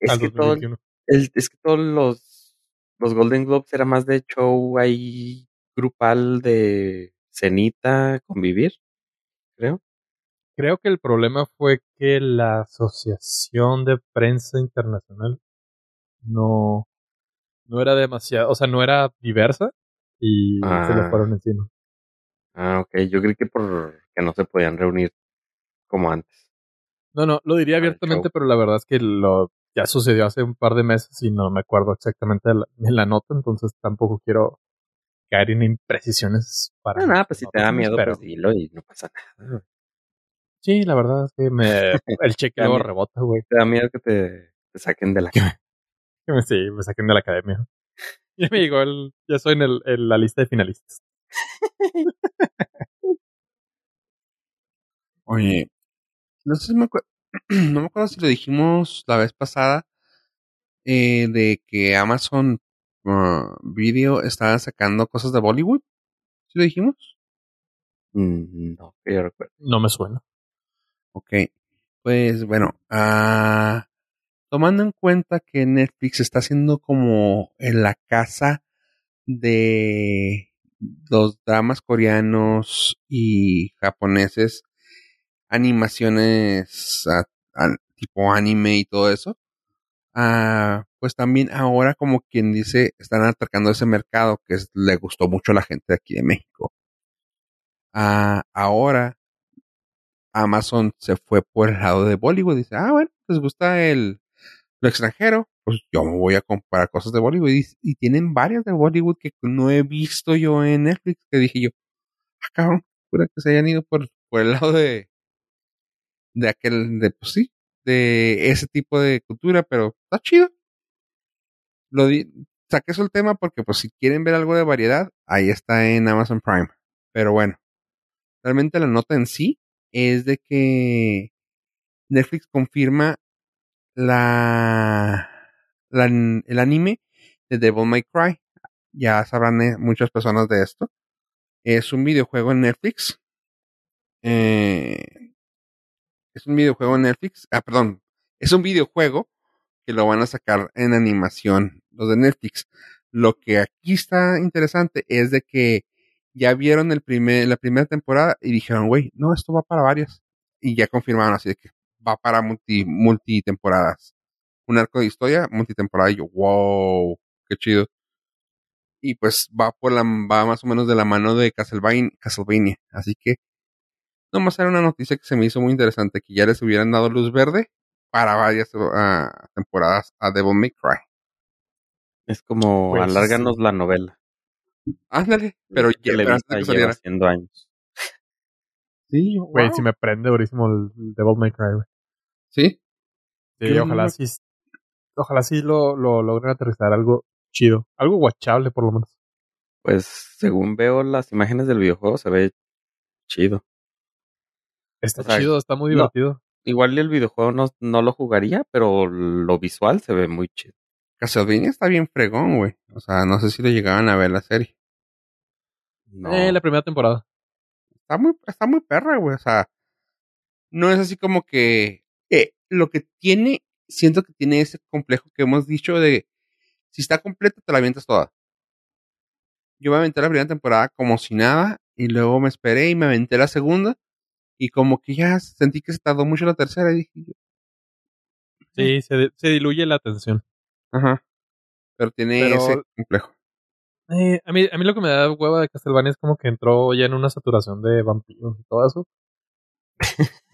es al que todo, 2021. el- es que todos los, los Golden Globes era más de show ahí grupal de cenita, convivir, creo. Creo que el problema fue que la Asociación de Prensa Internacional no, no era demasiado, o sea, no era diversa y se Ah. le fueron encima. Ah, ok. Yo creí que por que no se podían reunir como antes. No, no, lo diría Ah, abiertamente, pero la verdad es que lo ya sucedió hace un par de meses y no me acuerdo exactamente de la, de la nota, entonces tampoco quiero caer en imprecisiones para. Ah, nada, pues si te da miedo, pero- pues dilo y no pasa nada. Sí, la verdad es que me, el cheque luego También. rebota, güey. Te da miedo que te, te saquen de la me- Sí, me saquen de la academia. Ya me llegó el, ya soy en, el, en la lista de finalistas. Oye, no sé si me acuerdo, no me acuerdo si lo dijimos la vez pasada, eh, de que Amazon ah, Video estaba sacando cosas de Bollywood. ¿Sí lo dijimos? Mm, No, que yo recuerdo. No me suena. Ok. Pues bueno, ah, tomando en cuenta que Netflix está haciendo como en la casa de los dramas coreanos y japoneses, animaciones tipo anime y todo eso, ah, pues también ahora como quien dice, están atacando ese mercado que le gustó mucho a la gente de aquí de México. Ah, ahora Amazon se fue por el lado de Bollywood. Dice, ah, bueno, les gusta el lo extranjero, pues yo me voy a comprar cosas de Bollywood. Y, tienen varias de Bollywood que no he visto yo en Netflix. Que dije yo, ah, cabrón, pura que se hayan ido por, por el lado de, de aquel, de, pues sí, de ese tipo de cultura, pero está chido. Lo saqué eso el tema porque, pues, si quieren ver algo de variedad, ahí está en Amazon Prime. Pero bueno, realmente la nota en sí es de que Netflix confirma la, el anime de Devil May Cry. Ya sabrán eh, muchas personas de esto. Es un videojuego en Netflix. Eh, es un videojuego en Netflix. Ah, perdón. Es un videojuego que lo van a sacar en animación los de Netflix. Lo que aquí está interesante es de que ya vieron el primer, la primera temporada y dijeron, güey, no, esto va para varias. Y ya confirmaron así de que va para multi, multi temporadas. Un arco de historia, multitemporada. Y yo, wow, qué chido. Y pues va por la, va más o menos de la mano de Castlevania. Castlevania. Así que, nomás era una noticia que se me hizo muy interesante, que ya les hubieran dado luz verde para varias uh, temporadas a Devil May Cry. Es como Pues, alárganos la novela. Ándale, pero ya que saliera. haciendo años. Sí, Güey, wow. si me prende durísimo el Devil May Cry, güey. Sí, Sí, Yo ojalá no- sí. Ojalá sí lo, lo logren aterrizar algo chido. Algo guachable, por lo menos. Pues según veo las imágenes del videojuego se ve chido. Está O sea, chido, está muy no. divertido. Igual el videojuego no, no lo jugaría, pero lo visual se ve muy chido. Castlevania está bien fregón, güey. O sea, no sé si lo llegaban a ver la serie. No. Eh, la primera temporada. Está muy, está muy perra, güey. O sea, no es así como que eh, lo que tiene, siento que tiene ese complejo que hemos dicho de si está completa, te la avientas toda. Yo me aventé la primera temporada como si nada, y luego me esperé y me aventé la segunda, y como que ya sentí que se tardó mucho la tercera, y dije, yo, Sí, se, se diluye la atención. ajá. Pero tiene Pero- ese complejo. Eh, a, mí, a mí lo que me da hueva de Castlevania es como que entró ya en una saturación de vampiros y todo eso.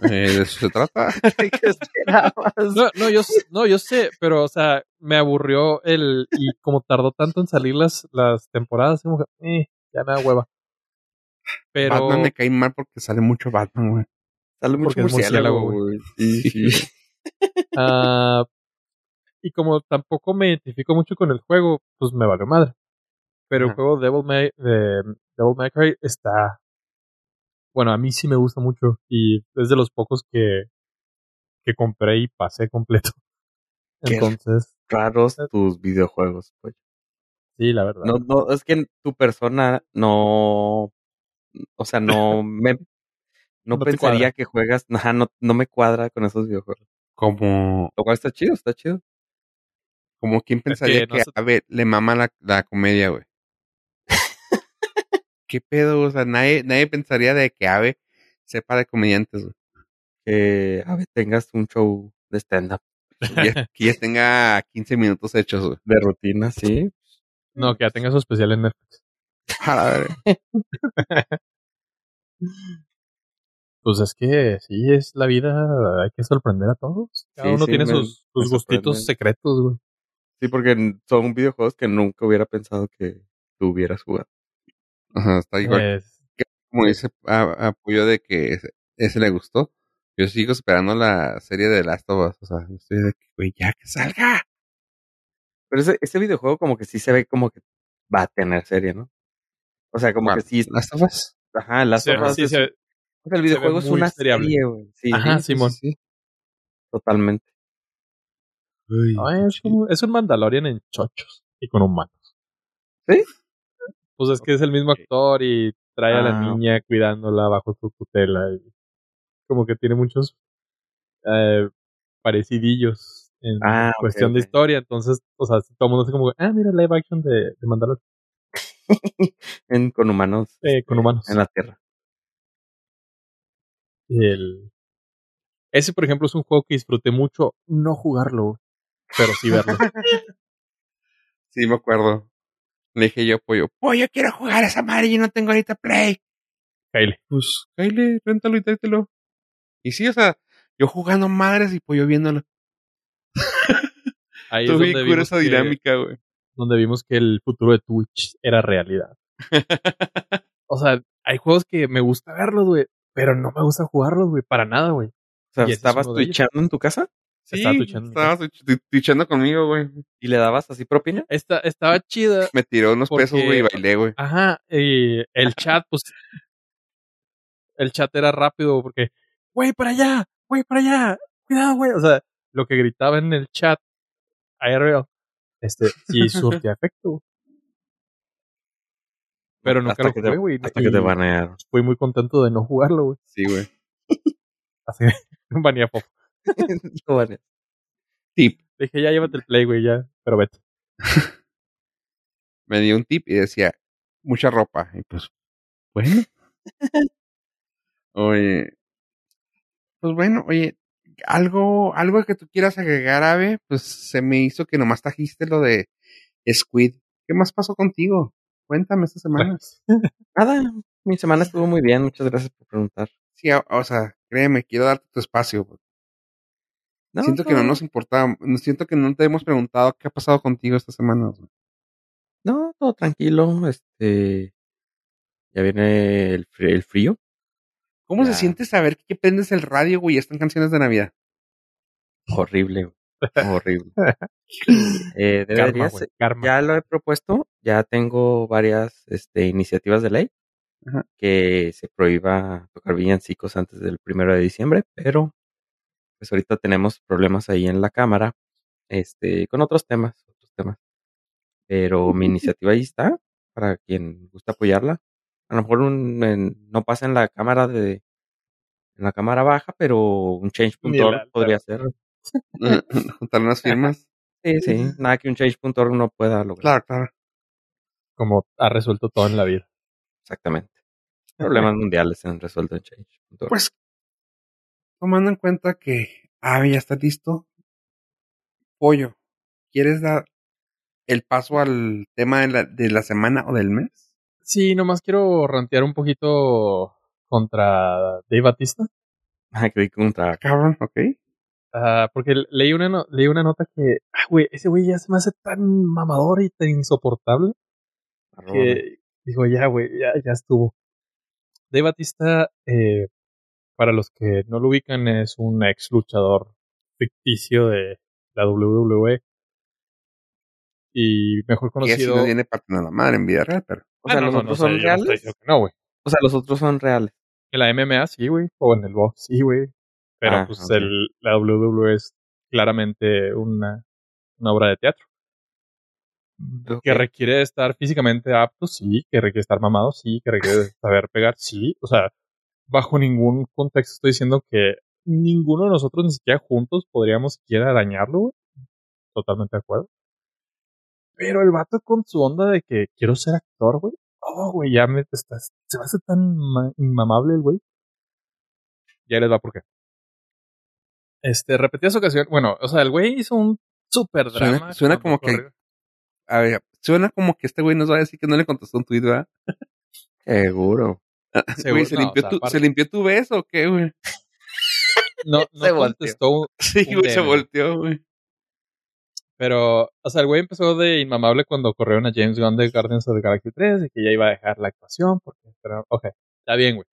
Eh, de eso se trata. ¿Qué esperabas? No, no, yo, no, yo sé, pero, o sea, me aburrió el. Y como tardó tanto en salir las, las temporadas, como que, eh, ya me da hueva. Pero. Batman me cae mal porque sale mucho Batman, güey. Sale mucho Porque es murciélago, güey. Sí, sí. ah, y como tampoco me identifico mucho con el juego, pues me valió madre. Pero el juego Devil May, de Devil May Cry está. Bueno, a mí sí me gusta mucho. Y es de los pocos que, que compré y pasé completo. Qué Entonces, Raros tus videojuegos, pues. sí, la verdad. No, no, es que tu persona no. O sea, no me. No, No pensaría que juegas. Ajá, no, no me cuadra con esos videojuegos. Como, Lo cual está chido, está chido. como quien pensaría que que, no se- a ver, le mama la, la comedia, güey. ¿Qué pedo? O sea, nadie, nadie pensaría de que Ave sepa de comediantes, güey. Que a ver, tengas un show de stand-up. Que ya, que ya tenga 15 minutos hechos, güey. De rutina, sí. No, que ya tenga su especial en Netflix. A la. Pues es que sí, es la vida, hay que sorprender a todos. Cada Sí, uno sí, tiene me- sus, sus me gustitos secretos, güey. Sí, porque son videojuegos que nunca hubiera pensado que tú hubieras jugado. Ajá, está igual. Es- como dice Apoyo de que ese, ese le gustó. Yo sigo esperando la serie de Last of Us. O sea, estoy de que, güey, ya que salga. Pero ese, ese videojuego como que sí se ve como que va a tener serie, ¿no? O sea, como que sí. Last of Us. Ajá, Last sí, of Us sí, es- se ve- o sea, el videojuego es una seriable. serie, güey. Sí, Ajá, sí, Simón. Sí, sí. totalmente. Uy, es, como- es un Mandalorian en chochos y con humanos. ¿Sí? Pues es que es el mismo actor y trae a la Ah. niña cuidándola bajo su tutela y como que tiene muchos eh, parecidillos en Ah, cuestión de historia. Entonces, o sea, todo el mundo dice como, ah, mira, live action de, de Mandalorian En, con humanos. eh, con humanos. En la Tierra. El... Ese, por ejemplo, es un juego que disfruté mucho no jugarlo, pero sí verlo. Sí, me acuerdo. Le dije yo Pollo, Pollo, quiero jugar a esa madre y no tengo ahorita Play. Kyle. Pues, Kyle, réntalo y tráetelo. Y sí, o sea, yo jugando madres y Pollo viéndolo. Ahí es donde vimos, esa que, dinámica, güey. donde vimos que el futuro de Twitch era realidad. O sea, hay juegos que me gusta verlos, güey, pero no me gusta jugarlos, güey, para nada, güey. O sea, es ¿estabas ellos. twitchando en tu casa? Sí, Estaba mi estaba twitchando conmigo, güey. ¿Y le dabas así propina? Esta, estaba chida. Me tiró unos Porque- pesos, güey, y bailé, güey. Ajá, y el chat, pues. El chat era rápido porque, güey, para allá, güey, para allá, cuidado, güey. O sea, lo que gritaba en el chat, IRL, este, sí surtía efecto. Pero nunca Hasta lo que jugué, güey. Hasta que te y banearon. Fui muy contento de no jugarlo, güey. Sí, güey. Así, banía fofo. Lo banearon. Tip. Dije, ya llévate el play, güey, ya, pero vete. Me dio un tip y decía, mucha ropa. Y pues, bueno. oye. Pues bueno, oye, algo, algo que tú quieras agregar, Ave, pues se me hizo que nomás trajiste lo de Squid. ¿Qué más pasó contigo? Cuéntame esta semana. Nada, mi semana estuvo muy bien. Muchas gracias por preguntar. Sí, o, o sea, créeme, quiero darte tu espacio. No, siento que no nos importaba, siento que no te hemos preguntado qué ha pasado contigo esta semana. güey. No, todo tranquilo. Este. Ya viene el, fr- el frío. ¿Cómo se siente saber que prendes el radio, güey, y están canciones de Navidad? Horrible, güey, horrible. Eh, Karma, deberías, karma. ya lo he propuesto, ya tengo varias este, iniciativas de ley Ajá. que se prohíba tocar villancicos antes del primero de diciembre, pero pues ahorita tenemos problemas ahí en la cámara, este, con otros temas, otros temas. Pero mi iniciativa ahí está, para quien gusta apoyarla. A lo mejor un, en- no pasa en la cámara de, en la cámara baja, pero un change.org podría ser. Juntar unas firmas. Sí, sí, nada que un change.org no pueda lograr. Claro, claro. Como ha resuelto todo en la vida. Exactamente. Problemas mundiales se han resuelto en change.org. Pues, tomando en cuenta que ah, ya está listo. Pollo, ¿quieres dar el paso al tema de la, de la semana o del mes? Sí, nomás quiero rantear un poquito contra Dave Batista. Ah, creí track. Cabrón, ok. Ah, porque leí una, no- leí una nota que, ah, güey, ese güey ya se me hace tan mamador y tan insoportable que digo, ya, güey, ya, ya estuvo. Dave Batista, eh, para los que no lo ubican, es un ex luchador ficticio de la WWE. Y mejor así conocido. no viene partiendo la madre en vida real, pero. O sea, Ah, no, los no, otros no, sea, son reales. no, güey. O sea, los otros son reales. En la MMA sí, güey. O en el box sí, güey. Pero Ah, pues el, la WWE es claramente una, una obra de teatro. Ok. Que requiere estar físicamente apto, sí. Que requiere estar mamado, sí. Que requiere saber pegar, sí. O sea, bajo ningún contexto estoy diciendo que ninguno de nosotros, ni siquiera juntos, podríamos siquiera arañarlo, güey. Totalmente de acuerdo. Pero el vato con su onda de que quiero ser actor, güey. Oh, güey, ya me estás. Se me hace tan ma- inmamable el güey. Ya les va por qué. Este, repetidas ocasiones. Bueno, o sea, el güey hizo un super drama. suena como que-. A ver, suena como que este güey nos va a decir que no le contestó un tweet, ¿verdad? Seguro. Güey, ¿se, no, limpió o sea, tu, ¿Se limpió tu beso o qué, güey? No, no Se contestó. Sí, güey, se volteó, güey. Pero, o sea, el güey empezó de inmamable cuando corrieron a James Gunn de Guardians of the Galaxy 3 y que ya iba a dejar la actuación. Porque, pero, ok, está bien, güey.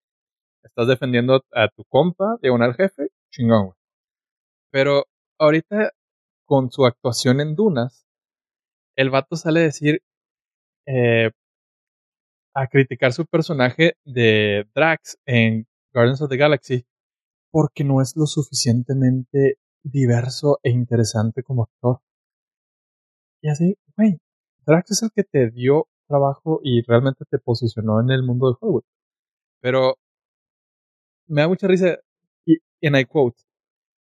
Estás defendiendo a tu compa, diagonal jefe, chingón, güey. Pero ahorita, con su actuación en Dunas, el vato sale a decir, eh, a criticar su personaje de Drax en Guardians of the Galaxy porque no es lo suficientemente diverso e interesante como actor. Y así, güey, Drax es el que te dio trabajo y realmente te posicionó en el mundo de Hollywood. Pero me da mucha risa, y en I quote,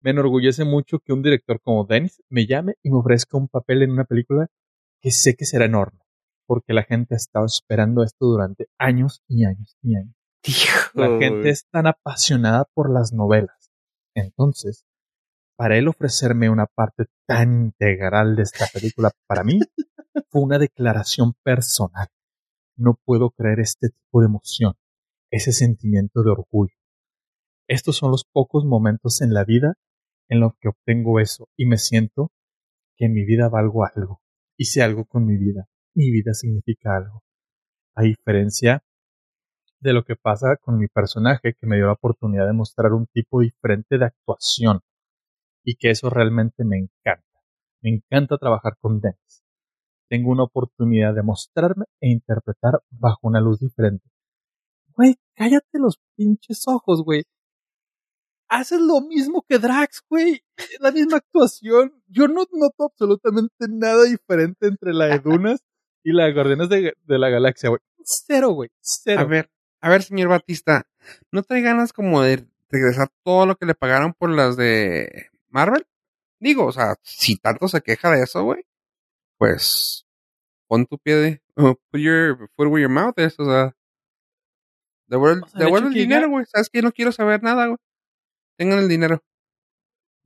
me enorgullece mucho que un director como Dennis me llame y me ofrezca un papel en una película que sé que será enorme, porque la gente ha estado esperando esto durante años y años y años. La gente es tan apasionada por las novelas. Entonces, para él ofrecerme una parte tan integral de esta película, para mí, fue una declaración personal. No puedo creer este tipo de emoción, ese sentimiento de orgullo. Estos son los pocos momentos en la vida en los que obtengo eso y me siento que en mi vida valgo algo. Hice algo con mi vida. Mi vida significa algo. A diferencia de lo que pasa con mi personaje que me dio la oportunidad de mostrar un tipo diferente de actuación y que eso realmente me encanta. Me encanta trabajar con Dennis. Tengo una oportunidad de mostrarme e interpretar bajo una luz diferente. Güey, cállate los pinches ojos, güey. Haces lo mismo que Drax, güey. La misma actuación. Yo no noto absolutamente nada diferente entre la de Dunas y la Guardianes de, de la Galaxia, güey. Cero, güey. Cero. A ver, a ver, señor Batista, ¿no trae ganas como de regresar todo lo que le pagaron por las de Marvel? Digo, o sea, si tanto se queja de eso, güey, pues pon tu pie de, uh, put your foot where your mouth is, o sea, devuelve, O sea, el devuelve dinero, güey, sabes que no quiero saber nada, güey. Tengan el dinero.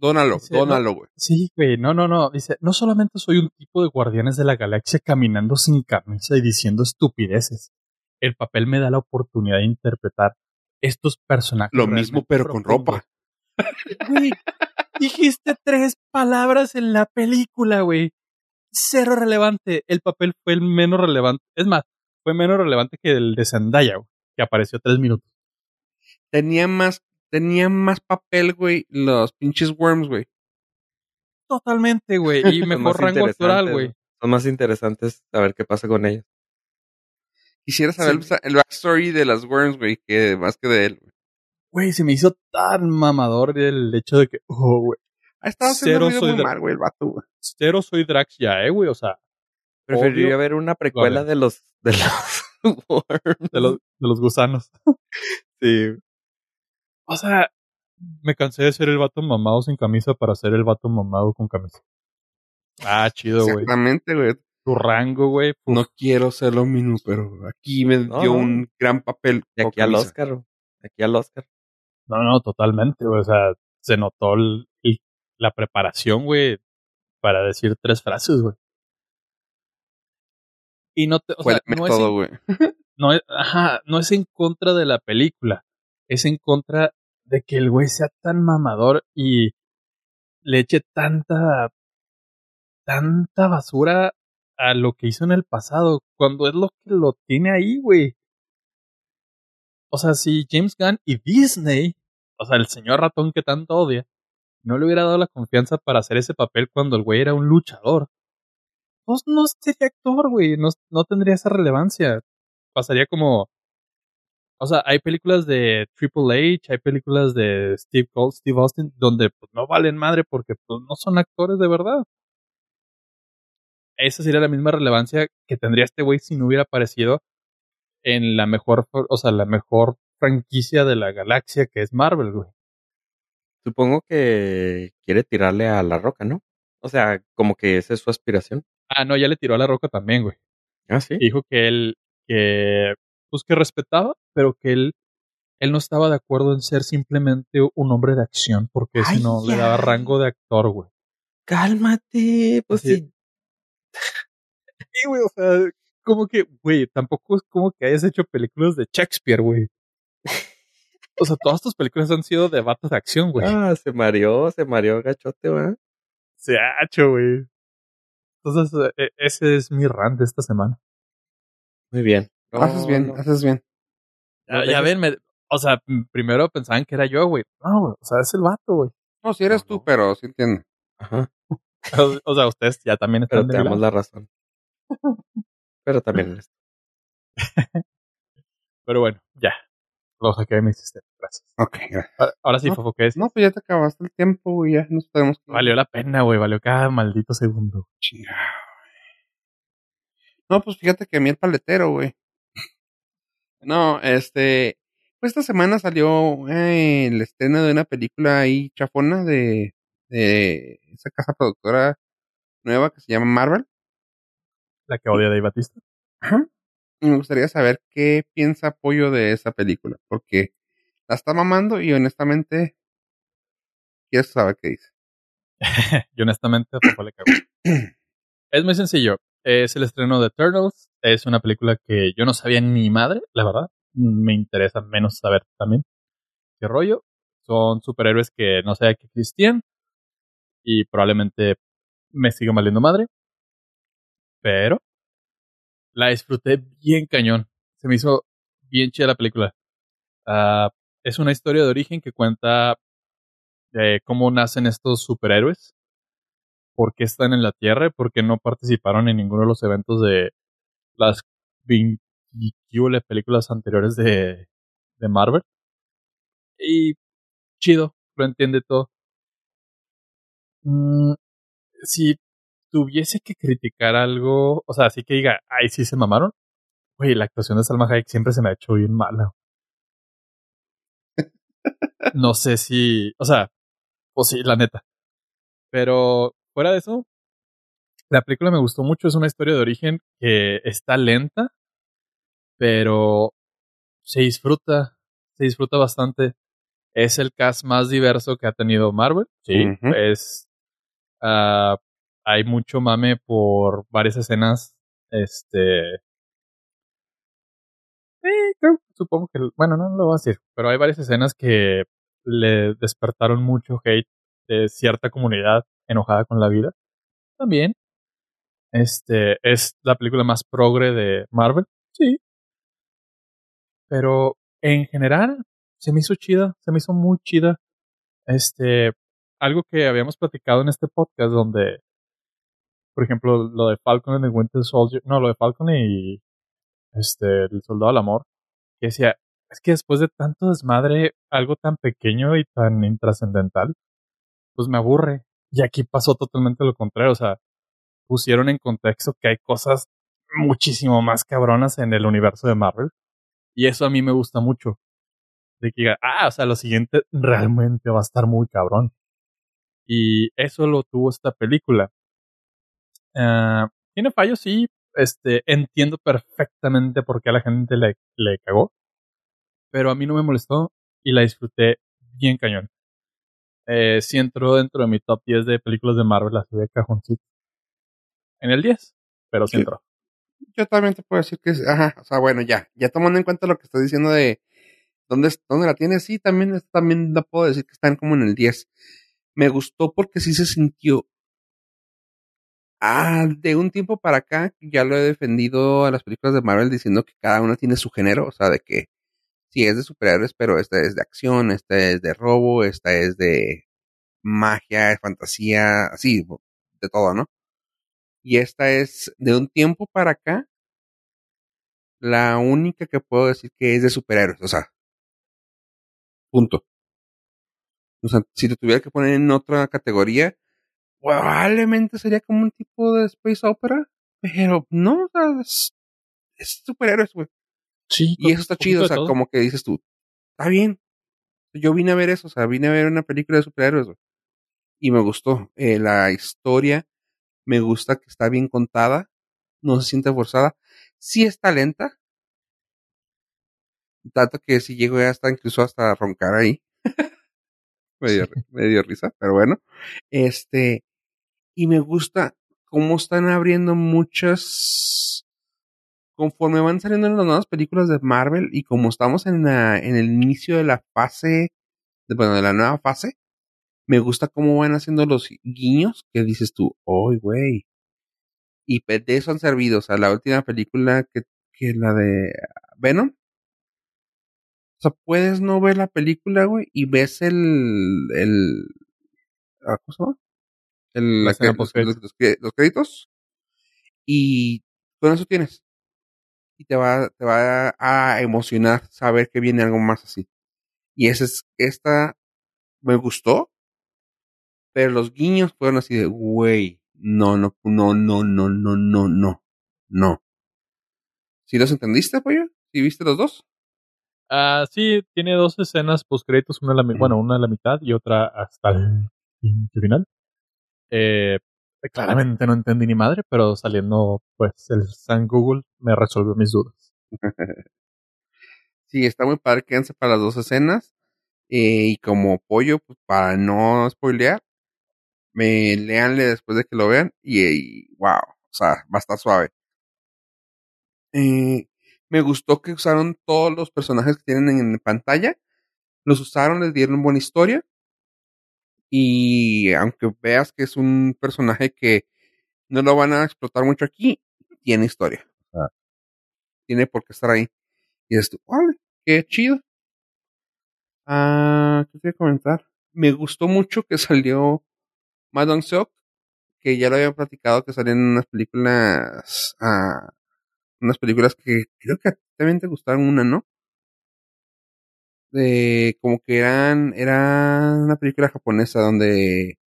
Dónalo, Dice, dónalo, güey. Sí, güey, no, no, no. Dice, no solamente soy un tipo de guardianes de la galaxia caminando sin camisa y diciendo estupideces. El papel me da la oportunidad de interpretar estos personajes. Lo mismo, pero con ropa. Güey, dijiste tres palabras en la película, güey. cero relevante. El papel fue el menos relevante. Es más, fue menos relevante que el de Zendaya, güey, que apareció tres minutos. Tenía más, tenía más papel, güey, los pinches worms, güey. Totalmente, güey. Y mejor rango actoral, güey. Son más interesantes a ver qué pasa con ellos. Quisiera saber Sí. el, backstory de las worms, güey, que más que de él. güey. Güey, se me hizo tan mamador el hecho de que, oh, güey, Ha estado haciendo soy muy mal, güey, el vato, güey. cero soy Drax ya, eh, güey. O sea, Preferiría Obvio. ver una precuela Vale. de los de los worms. de los, de los gusanos. Sí. O sea, me cansé de ser el vato mamado sin camisa para ser el vato mamado con camisa. Ah, chido, güey. Exactamente, güey. Tu rango, güey. No quiero ser lo mismo, pero aquí me No, dio no. un gran papel. De aquí al. Oscar. De aquí al Oscar. No, no, totalmente, güey. O sea, se notó el- el- la preparación, güey, para decir tres frases, güey. Y no te, o Fue sea, no en, güey. no es- ajá, no es en contra de la película. Es en contra de que el güey sea tan mamador y le eche tanta, tanta basura a lo que hizo en el pasado, cuando es lo que lo tiene ahí, güey. O sea, si James Gunn y Disney, o sea, el señor ratón que tanto odia, no le hubiera dado la confianza para hacer ese papel cuando el güey era un luchador, pues no sería actor, güey, no, no tendría esa relevancia. Pasaría como... O sea, hay películas de Triple H, hay películas de Steve Cole, Steve Austin, donde pues, no valen madre porque pues, no son actores de verdad. Esa sería la misma relevancia que tendría este güey si no hubiera aparecido en la mejor, o sea, la mejor franquicia de la galaxia que es Marvel, güey. Supongo que quiere tirarle a la roca, ¿no? O sea, como que esa es su aspiración. Ah, no, ya le tiró a la roca también, güey. Ah, sí. Dijo que él, que, pues que respetaba, pero que él, él no estaba de acuerdo en ser simplemente un hombre de acción, porque si no le daba rango de actor, güey. Cálmate. Pues Sí. sí. Sí, güey, o sea, como que, güey, tampoco es como que hayas hecho películas de Shakespeare, güey. O sea, todas tus películas han sido de vatos de acción, güey. Ah, se mareó, se mareó gachote, ¿va? Se ha hecho, güey. Entonces, e- ese es mi rant de esta semana. Muy bien. No, haces bien, no. haces bien. Ya, No ya ven, me- o sea, primero pensaban que era yo, güey. No, güey, o sea, es el vato, güey. No, si eres No, tú, no. pero sí entiendo. Ajá. O, o sea, ustedes ya también están Pero te damos la razón. Pero también eres. Pero bueno, ya. Lo saqué de mi sistema. Gracias. Ok, gracias. Ahora- Ahora sí, No, Fofo, ¿qué es? No, pues ya te acabaste el tiempo, güey. Ya nos podemos. Valió la pena, güey. Valió cada maldito segundo. Chingado, güey. No, pues fíjate que a mí el paletero, güey. No, este. Pues esta semana salió eh, el estreno de una película ahí chafona de, de esa casa productora nueva que se llama Marvel. La que odia Dave Batista. Ajá. Y me gustaría saber qué piensa Apoyo de esa película, porque la está mamando y honestamente quiero saber qué dice. y honestamente, a le cagó. es muy sencillo. Es el estreno de Turtles. Es una película que yo no sabía ni madre, la verdad. Me interesa menos saber también qué rollo. Son superhéroes que no sabía que existían. Y probablemente me siga valiendo madre. Pero la disfruté bien cañón. Se me hizo bien chida la película. Ah, es una historia de origen que cuenta de cómo nacen estos superhéroes, por qué están en la Tierra y por qué no participaron en ninguno de los eventos de las 20 películas anteriores de, de Marvel. Y chido, lo entiende todo. Mm, si tuviese que criticar algo, o sea, así que diga, ay, sí se mamaron. Güey, la actuación de Salma Hayek siempre se me ha hecho bien mala. No sé si, o sea, pues sí, la neta. Pero fuera de eso, la película me gustó mucho. Es una historia de origen que está lenta, pero se disfruta, se disfruta bastante. Es el cast más diverso que ha tenido Marvel. Sí, es. ah, hay mucho mame por varias escenas. Este. eh, creo- supongo que. Bueno, no lo voy a decir. Pero hay varias escenas que le despertaron mucho hate de cierta comunidad enojada con la vida. También. Este, ¿es la película más progre de Marvel? Sí. Pero en general, se me hizo chida, se me hizo muy chida. Este, algo que habíamos platicado en este podcast donde, por ejemplo, lo de Falcon and the Winter Soldier, no, lo de Falcon y este, el Soldado del Amor, que decía, es que después de tanto desmadre, algo tan pequeño y tan intrascendental, pues me aburre. Y aquí pasó totalmente lo contrario, o sea, pusieron en contexto que hay cosas muchísimo más cabronas en el universo de Marvel. Y eso a mí me gusta mucho. De que diga, ah, o sea, lo siguiente realmente va a estar muy cabrón. Y eso lo tuvo esta película. Ah, tiene fallos, sí. Este, entiendo perfectamente por qué a la gente le, le cagó. Pero a mí no me molestó y la disfruté bien cañón. Eh, sí entró dentro de mi top 10 de películas de Marvel así de cajoncito. En el 10, pero sí, Sí. entró. Yo también te puedo decir que ajá, o sea, bueno, ya, ya tomando en cuenta lo que estás diciendo de dónde, dónde la tienes, sí, también, también la puedo decir que están como en el 10. Me gustó porque sí se sintió, ah, de un tiempo para acá, ya lo he defendido a las películas de Marvel diciendo que cada una tiene su género, o sea, de que sí es de superhéroes, pero esta es de acción, esta es de robo, esta es de magia, fantasía, así, de todo, ¿no? Y esta es de un tiempo para acá, la única que puedo decir que es de superhéroes, o sea, punto. O sea, si te tuviera que poner en otra categoría, probablemente sería como un tipo de space opera, pero no, o sea, es, es superhéroes, güey. Sí, Y eso está chido, o sea, como que dices tú, está bien. Yo vine a ver eso, o sea, vine a ver una película de superhéroes. Y me gustó. Eh, la historia me gusta que está bien contada, no se siente forzada. Sí está lenta, tanto que si llego ya hasta incluso hasta roncar ahí. me, dio, me dio risa, pero bueno. Este, y me gusta cómo están abriendo muchas. Conforme van saliendo las nuevas películas de Marvel y como estamos en, la, en el inicio de la fase, de, bueno, de la nueva fase, me gusta cómo van haciendo los guiños que dices tú, ¡ay, güey! Y de eso han servido, o sea, la última película que, que la de Venom, o sea, puedes no ver la película, güey, y ves el. el ah, ¿Cómo se llama? El, La que- los- los créditos. Y con eso tienes. Y te va, te va a emocionar saber que viene algo más así. Y esa es, esta me gustó. Pero los guiños fueron así de, güey, no, no, no, no, no, no, no, no, no. ¿Sí los entendiste, pollo? ¿Sí viste los dos? Ah, sí, tiene dos escenas post créditos, una a la, bueno, una a la mitad y otra hasta el final. Eh, claramente no entendí ni madre, pero saliendo pues el San Google me resolvió mis dudas. Sí, está muy padre, quédense para las dos escenas. Eh, y como pollo, pues para no spoilear, me leanle después de que lo vean. Y, wow, o sea, va a estar suave. Eh, me gustó que usaron todos los personajes que tienen en pantalla. Los usaron, les dieron buena historia. Y aunque veas que es un personaje que no lo van a explotar mucho aquí, tiene historia. Sea, tiene por qué estar ahí. Y dices tú, ¡vale! ¡Qué chido! Ah, ¿qué quería comentar? Me gustó mucho que salió Madon Seok, que ya lo había platicado, que salían unas películas, ah, unas películas que creo que también te gustaron una, ¿no? De, como que eran, era una película japonesa donde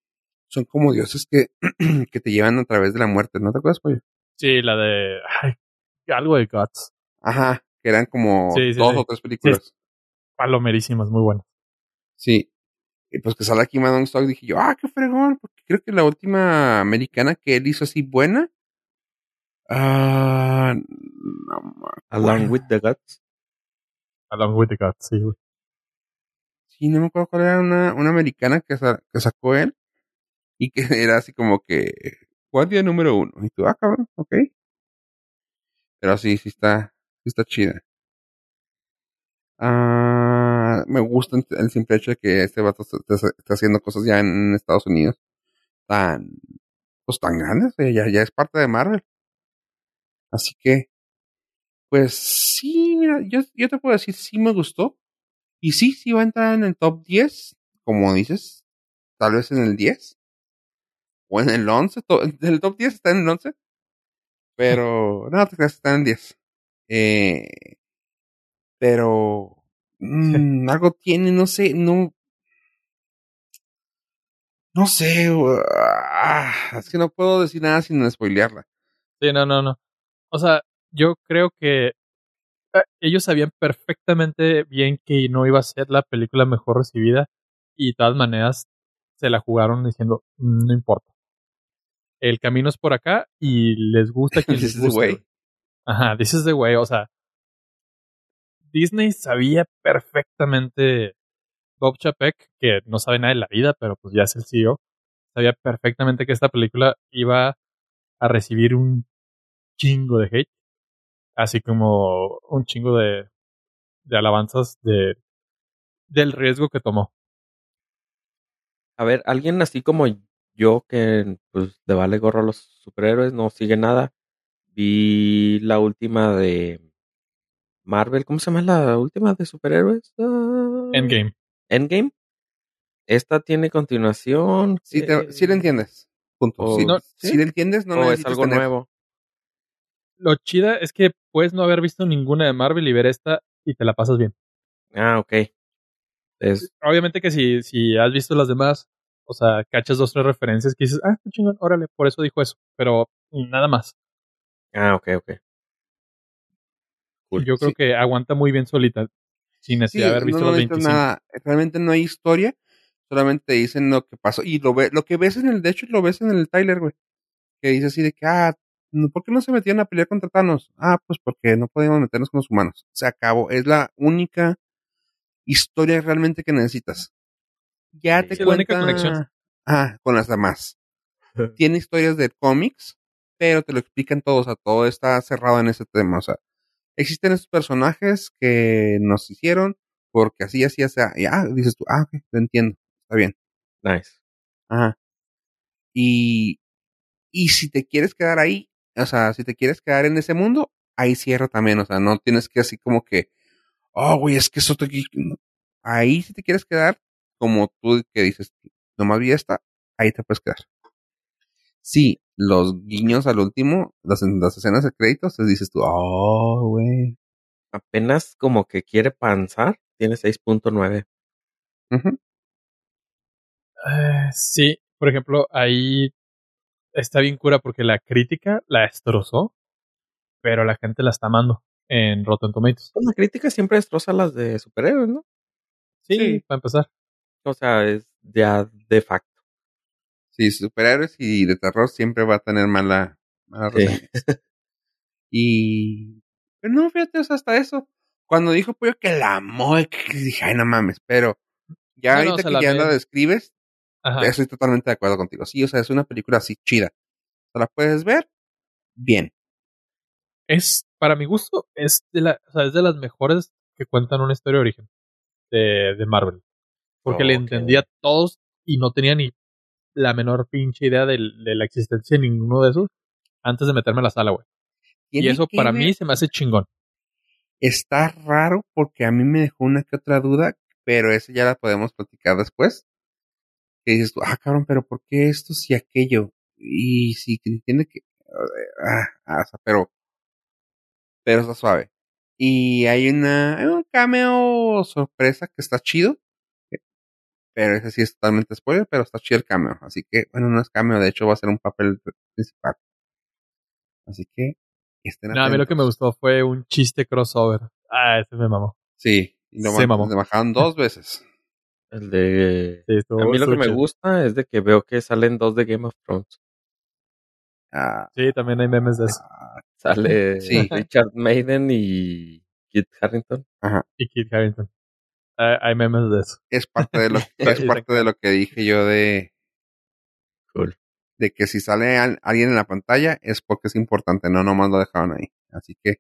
son como dioses que, que te llevan a través de la muerte, ¿no te acuerdas, pollo? Sí, la de ay, algo de Guts. Ajá, que eran como Sí, sí, dos sí. o tres películas. Palomerísimas, muy buenas. Sí. Y pues que sale aquí Madon Stock, dije yo, ah, qué fregón, porque creo que la última americana que él hizo así buena. Ah, no me Along with the Guts. Along with the Guts, sí, güey. Sí, no me acuerdo cuál era una, una americana que, sa- que sacó él. Y que era así como que, guardia número uno. Y tú, ah, cabrón, ok. Pero sí, sí está, sí está chida. Ah, me gusta el- simple hecho de que este vato está, haciendo cosas ya en Estados Unidos. Tan, pues tan grandes, ya, ya es parte de Marvel. Así que, pues sí, mira, yo, yo te puedo decir, sí me gustó. Y sí, sí va a entrar en el top 10, como dices, tal vez en el 10. O en el 11, to- el top 10 está en el 11. Pero, no, te creas, está en el 10. Eh, pero, mm, algo tiene, no sé, no. No sé, güey, ah, es que no puedo decir nada sin spoilearla. Sí, no, no, no. O sea, yo creo que ellos sabían perfectamente bien que no iba a ser la película mejor recibida y de todas maneras se la jugaron diciendo, "Mm, no importa. El camino es por acá y les gusta This les guste. way. Ajá, this is the way. O sea, Disney sabía perfectamente, Bob Chapek, que no sabe nada de la vida, pero pues ya es el CEO, sabía perfectamente que esta película iba a recibir un chingo de hate, así como un chingo de, de alabanzas de, del riesgo que tomó. A ver, alguien así como yo que pues le vale gorro a los superhéroes, no sigue nada. Vi la última de Marvel, ¿cómo se llama la última de superhéroes? Ah, Endgame. Endgame. Esta tiene continuación. Sí, te, sí lo Eh, entiendes. Punto. o- si, no, si lo entiendes, no o es algo tener- nuevo. Lo chida es que puedes no haber visto ninguna de Marvel y ver esta y te la pasas bien. Ah, ok. Es, Obviamente que si, si has visto las demás, o sea, cachas dos tres referencias que dices, ah, qué chingón, órale, por eso dijo eso, pero nada más. ah, ok, ok. Cool. Yo creo Sí. que aguanta muy bien solita, sin Sí, necesidad de haber visto no necesitas 25. nada. Realmente no hay historia. Solamente te dicen lo que pasó. Y lo, ve, lo que ves en el, de hecho, lo ves en el Tyler, güey. Que dice así de que, ah, ¿por qué no se metieron a pelear contra Thanos? Ah, pues porque no podíamos meternos con los humanos. Se acabó. Es la única historia realmente que necesitas. Ya Sí, te es la única cuenta. conexión. Ah, con las demás. Tiene historias de cómics, pero te lo explican todos. O sea, todo está cerrado en ese tema. O sea, existen estos personajes que nos hicieron porque así, así, así. Y ah, dices tú, ah, ok, te entiendo. Está bien. Nice. Ajá. Y, y si te quieres quedar ahí, o sea, si te quieres quedar en ese mundo, ahí cierra también. O sea, no tienes que así como que, oh, güey, es que eso te. Ahí si te quieres quedar, como tú que dices, nomás vi esta, ahí te puedes quedar. Sí, los guiños al último, las, las escenas de créditos, te dices tú, oh, güey. Apenas como que quiere panzar, tiene 6.9. Ujú. Eh, sí, por ejemplo, ahí está bien cura porque la crítica la destrozó, pero la gente la está amando en Rotten Tomatoes. Pues la crítica siempre destroza las de superhéroes, ¿no? Sí, Sí. para empezar. O sea, es ya de facto. Sí, superhéroes y de terror siempre va a tener mala, mala Sí. Y. Pero no, fíjate, o sea, hasta eso. Cuando dijo Pollo que la amó, dije, ay, no mames, pero. Ya No, no, ahorita que ya la describes, Ajá. estoy totalmente de acuerdo contigo. Sí, o sea, es una película así chida. La puedes ver bien. Es, para mi gusto, es de, la, o sea, es de las mejores que cuentan una historia de origen de, de Marvel. Porque le entendía a todos y no tenía ni la menor pinche idea de, la existencia de ninguno de esos antes de meterme a la sala, güey. Y eso para ver- mí se me hace chingón. Está raro porque a mí me dejó una que otra duda, pero esa ya la podemos platicar después. Que dices tú, ah, cabrón, pero ¿por qué esto y aquello? Y que entiende que. Ah, ah, pero. Pero está suave. Y hay una. Hay un cameo sorpresa que está chido. Pero ese sí es totalmente spoiler, pero está chido el cameo. Así que, bueno, no es cameo, de hecho va a ser un papel principal. Así que. Estén No, a mí lo que me gustó fue un chiste crossover. Ah, ese me mamó. Sí, y lo, Se mamó. le bajaron dos veces. El de... Sí, A mí lo que me gusta es de que veo que salen dos de Game of Thrones. Ah, Sí, también hay memes de eso. Sale Sí. Richard Maiden y Kit Harrington. Y Kit Harington. Hay, hay memes de eso. es parte de lo, es Sí, parte de lo que dije yo de, Cool. de que si sale al- alguien en la pantalla es porque es importante, no nomás lo dejaron ahí. Así que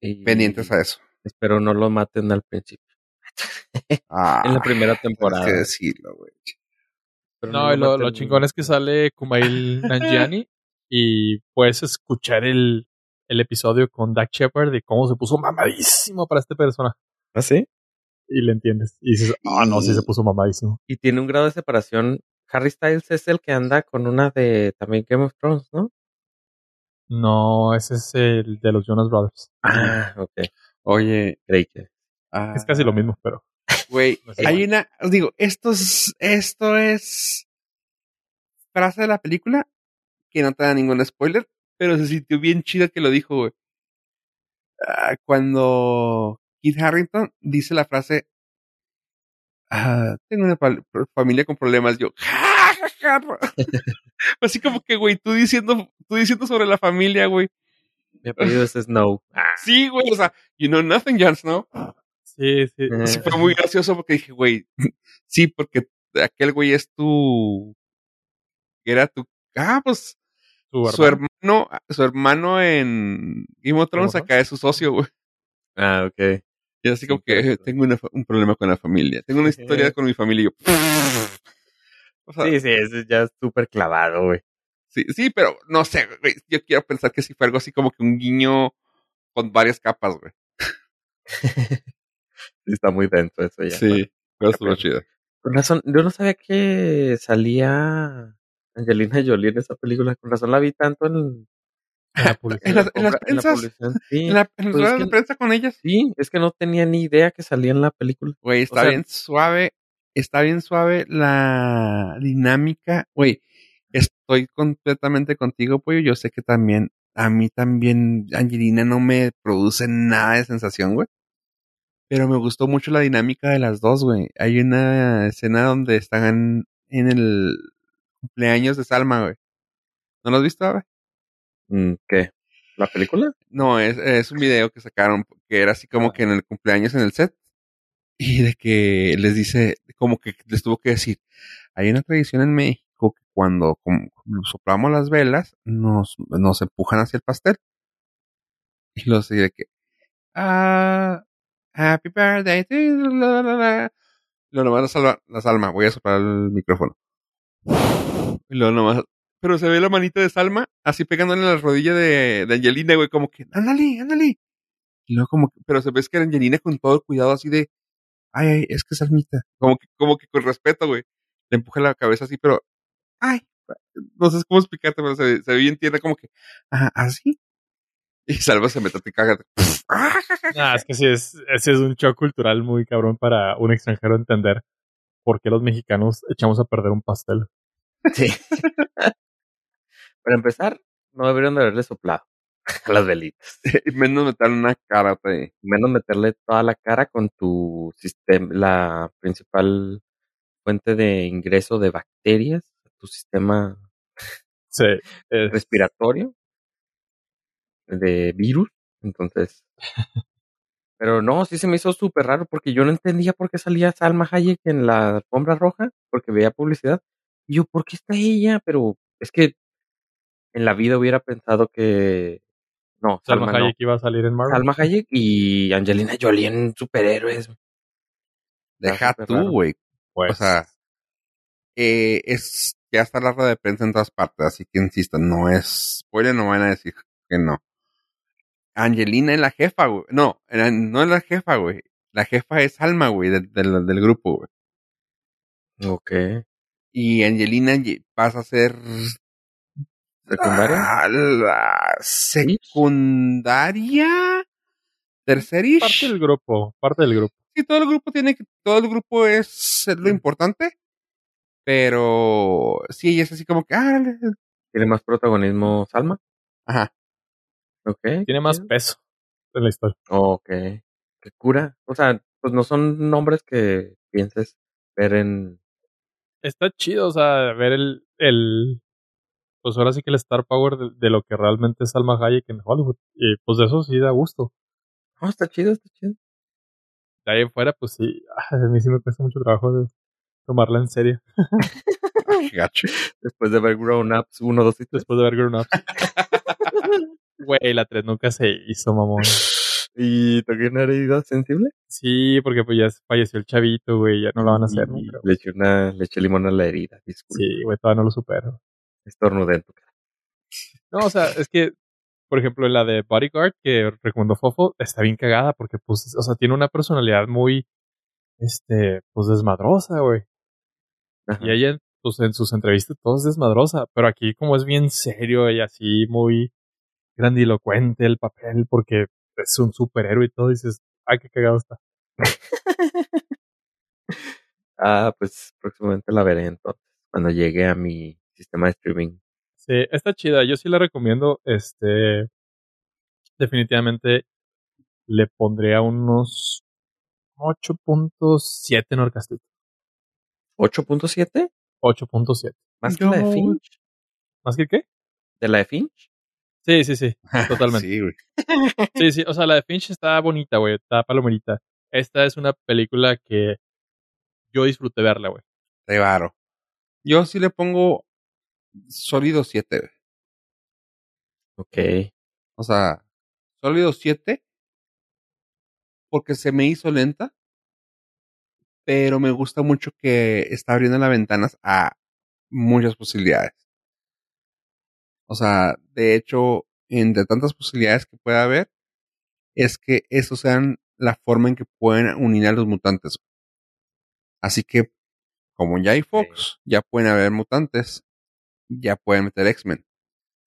Y pendientes a eso. Espero no lo maten al principio. Ah, en la primera temporada. que decirlo, güey. pero No, y lo, chingón es que sale Kumail Nanjiani y puedes escuchar el, el episodio con Dak Shepard de cómo se puso mamadísimo para este persona. ¿Ah, sí? Y le entiendes. Y dices, ah, no, sí se puso mamadísimo. Y tiene un grado de separación. Harry Styles es el que anda con una de también Game of Thrones, ¿no? No, ese es el de los Jonas Brothers. Ah, ok. Oye, Creí que. Ah, Es casi lo mismo, pero Güey, No sé. hay una, os digo, esto es, esto es frase de la película que no te da ningún spoiler, pero se sintió bien chida que lo dijo, güey. Ah, cuando Kit Harrington dice la frase, ah, tengo una familia con problemas, yo, "Ja, ja, ja". así como que, güey, tú diciendo, tú diciendo sobre la familia, güey. Mi apellido es Snow. Sí, güey, o sea, you know nothing, Jon Snow. Sí, sí. Eh, Sí, fue muy gracioso porque dije, güey, sí, porque aquel güey es tu. Era tu. Ah, pues Su su hermano. su hermano en Game of Thrones acá es su socio, güey. Ah, ok. Y así Sí, como que eh, tengo una un problema con la familia. Tengo una historia con mi familia y yo. O sea, Sí, sí, ese ya es súper clavado, güey. sí, sí, pero no sé, güey. Yo quiero pensar que sí fue algo así como que un guiño con varias capas, güey. Está muy dentro eso ya. Sí, pero estuvo chido. Con razón, yo no sabía que salía Angelina Jolie en esa película. Con razón la vi tanto en, En la publicidad. En las, en las compra- en la prensas, publicidad. Sí, en, la, en las Pues es ruedas que- de prensa con ellas. sí, es que no tenía ni idea que salía en la película. Güey, está sea- bien suave, está bien suave la dinámica. Güey, estoy completamente contigo, pollo. Yo sé que también, a mí también, Angelina no me produce nada de sensación, güey. Pero me gustó mucho la dinámica de las dos, güey. Hay una escena donde están en el cumpleaños de Salma, güey. ¿No lo has visto, güey? Mm, ¿Qué? ¿La película? No, es, es un video que sacaron que era así como Ah. que en el cumpleaños en el set. Y de que les dice, como que les tuvo que decir, hay una tradición en México que cuando como, soplamos las velas, nos, nos empujan hacia el pastel. Y los de que, ah, happy birthday to you, la, la, la, la". Y luego nomás la, salva, la Salma, voy a soplar el micrófono. Y luego nomás, pero se ve la manita de Salma así pegándole en la rodilla de, Angelina, güey, como que, ándale, ándale. Y luego como que, pero se ve que era Angelina con todo el cuidado así de, ay, ay, es que Salmita. Como que, como que con respeto, güey. Le empuja la cabeza así, pero, ay, no sé cómo explicarte, pero se ve bien tierna, como que, ah, así. Y Salma se mete y caga. Ah, es que sí, es, ese es un shock cultural muy cabrón para un extranjero entender por qué los mexicanos echamos a perder un pastel. Sí. Para empezar, no deberían de haberle soplado a las velitas. Y menos meterle una cara, güey. Menos meterle toda la cara con tu sistema, la principal fuente de ingreso de bacterias, tu sistema Sí, es- respiratorio de virus. Entonces, pero no, sí se me hizo súper raro porque yo no entendía por qué salía Salma Hayek en la alfombra roja, porque veía publicidad. Y yo, ¿por qué está ella? Pero es que en la vida hubiera pensado que no, Salma Salma, no. Hayek iba a salir en Marvel. Salma Hayek y Angelina Jolie en superhéroes. Deja tú, güey. Pues, O sea, eh, es ya está la rueda de prensa en todas partes, así que insisto, no es spoiler, no van a decir que no. Angelina es la jefa, güey. No, no es la jefa, güey. La jefa es Alma, güey, del, grupo, güey. Ok. Y Angelina pasa a ser ¿Secundaria? ah, la secundaria, tercerish. parte del grupo, parte del grupo. Sí, todo el grupo tiene que, todo el grupo es lo importante, pero sí, ella es así como que, ah, ¿Tiene más protagonismo Salma? ajá. Ok. Tiene más peso en la historia. Ok. Qué cura. O sea, pues no son nombres que pienses ver en... Está chido, o sea, ver el, el pues ahora sí que el star power de, de lo que realmente es Salma Hayek en Hollywood. Y pues de eso sí da gusto. Oh, está chido, está chido. De ahí en fuera, pues sí, a mí sí me cuesta mucho trabajo de tomarla en serio. Después de ver Grown Ups 1, 2 y 3. Después de ver Grown Up. Güey, la 3 nunca se hizo, mamón. ¿Y toqué una herida sensible? Sí, porque pues ya falleció el chavito, güey, ya no lo van a hacer Y nunca. Le eché, una, le eché limón a la herida. Disculpe. Sí, güey, todavía no lo supero. Estornudé en tu cara. No, o sea, es que, por ejemplo, la de Bodyguard que recomendó Fofo está bien cagada porque, pues, o sea, tiene una personalidad muy, este, pues desmadrosa, güey. Ajá. Y ella, pues, en sus entrevistas todo es desmadrosa, pero aquí como es bien serio y así muy grandilocuente el papel porque es un superhéroe y todo, dices, ay, qué cagado está. Ah, pues próximamente la veré entonces. Cuando llegue a mi sistema de streaming. Sí, está chida, yo sí la recomiendo, este, definitivamente le pondría unos 8.7 en Orcastito. ¿8.7? 8.7. ¿Más que la de Finch? ¿Más que qué? ¿De la de Finch? Sí, sí, sí. Totalmente. Sí, güey. Sí, sí. O sea, la de Finch está bonita, güey. Está palomerita. Esta es una película que yo disfruté verla, güey. Te varo. Yo sí le pongo sólido 7, güey. Ok. O sea, sólido 7 porque se me hizo lenta, pero me gusta mucho que está abriendo las ventanas a muchas posibilidades. O sea, de hecho, entre tantas posibilidades que pueda haber, es que eso sean la forma en que pueden unir a los mutantes. Así que, como ya hay Fox, ya pueden haber mutantes, ya pueden meter X-Men.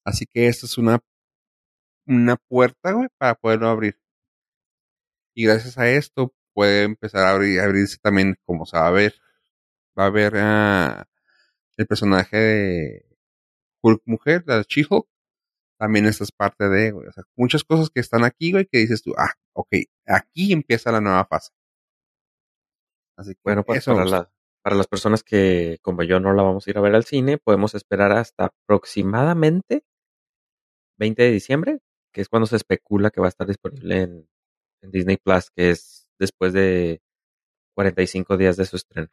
Así que esta es una, una puerta, güey, para poderlo abrir. Y gracias a esto puede empezar a abrir, abrirse también, como se va a ver, va a haber el personaje de Hulk Mujer, la de She-Hulk. También esta es parte de, güey. O sea, muchas cosas que están aquí, güey, que dices tú, ah, ok, aquí empieza la nueva fase. Así que, Bueno, pues eso para, la- para las personas que, como yo, no la vamos a ir a ver al cine, podemos esperar hasta aproximadamente 20 de diciembre, que es cuando se especula que va a estar disponible en, en Disney Plus, que es después de 45 días de su estreno.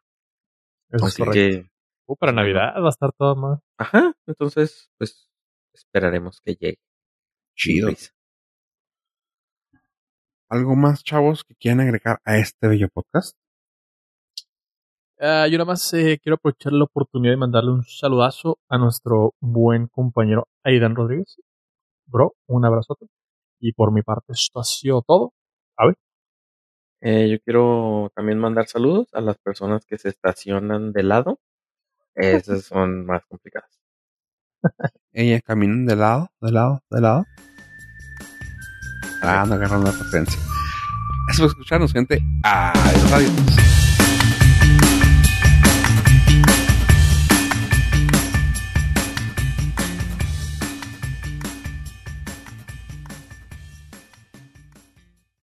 Eso Así que, Uh, para. Navidad va a estar todo más. ajá, entonces, pues esperaremos que llegue. Chido. ¿Algo más, chavos, que quieran agregar a este bello podcast? Ah, yo nada más eh, quiero aprovechar la oportunidad de mandarle un saludazo a nuestro buen compañero Aidan Rodríguez. Bro, un abrazote. Y por mi parte, esto ha sido todo. Eh, yo quiero también mandar saludos a las personas que se estacionan de lado. Esas son más complicadas. Ella caminan de lado, de lado, de lado. Ah, no agarran la referencia. Eso fue escucharnos, gente. Adiós, adiós.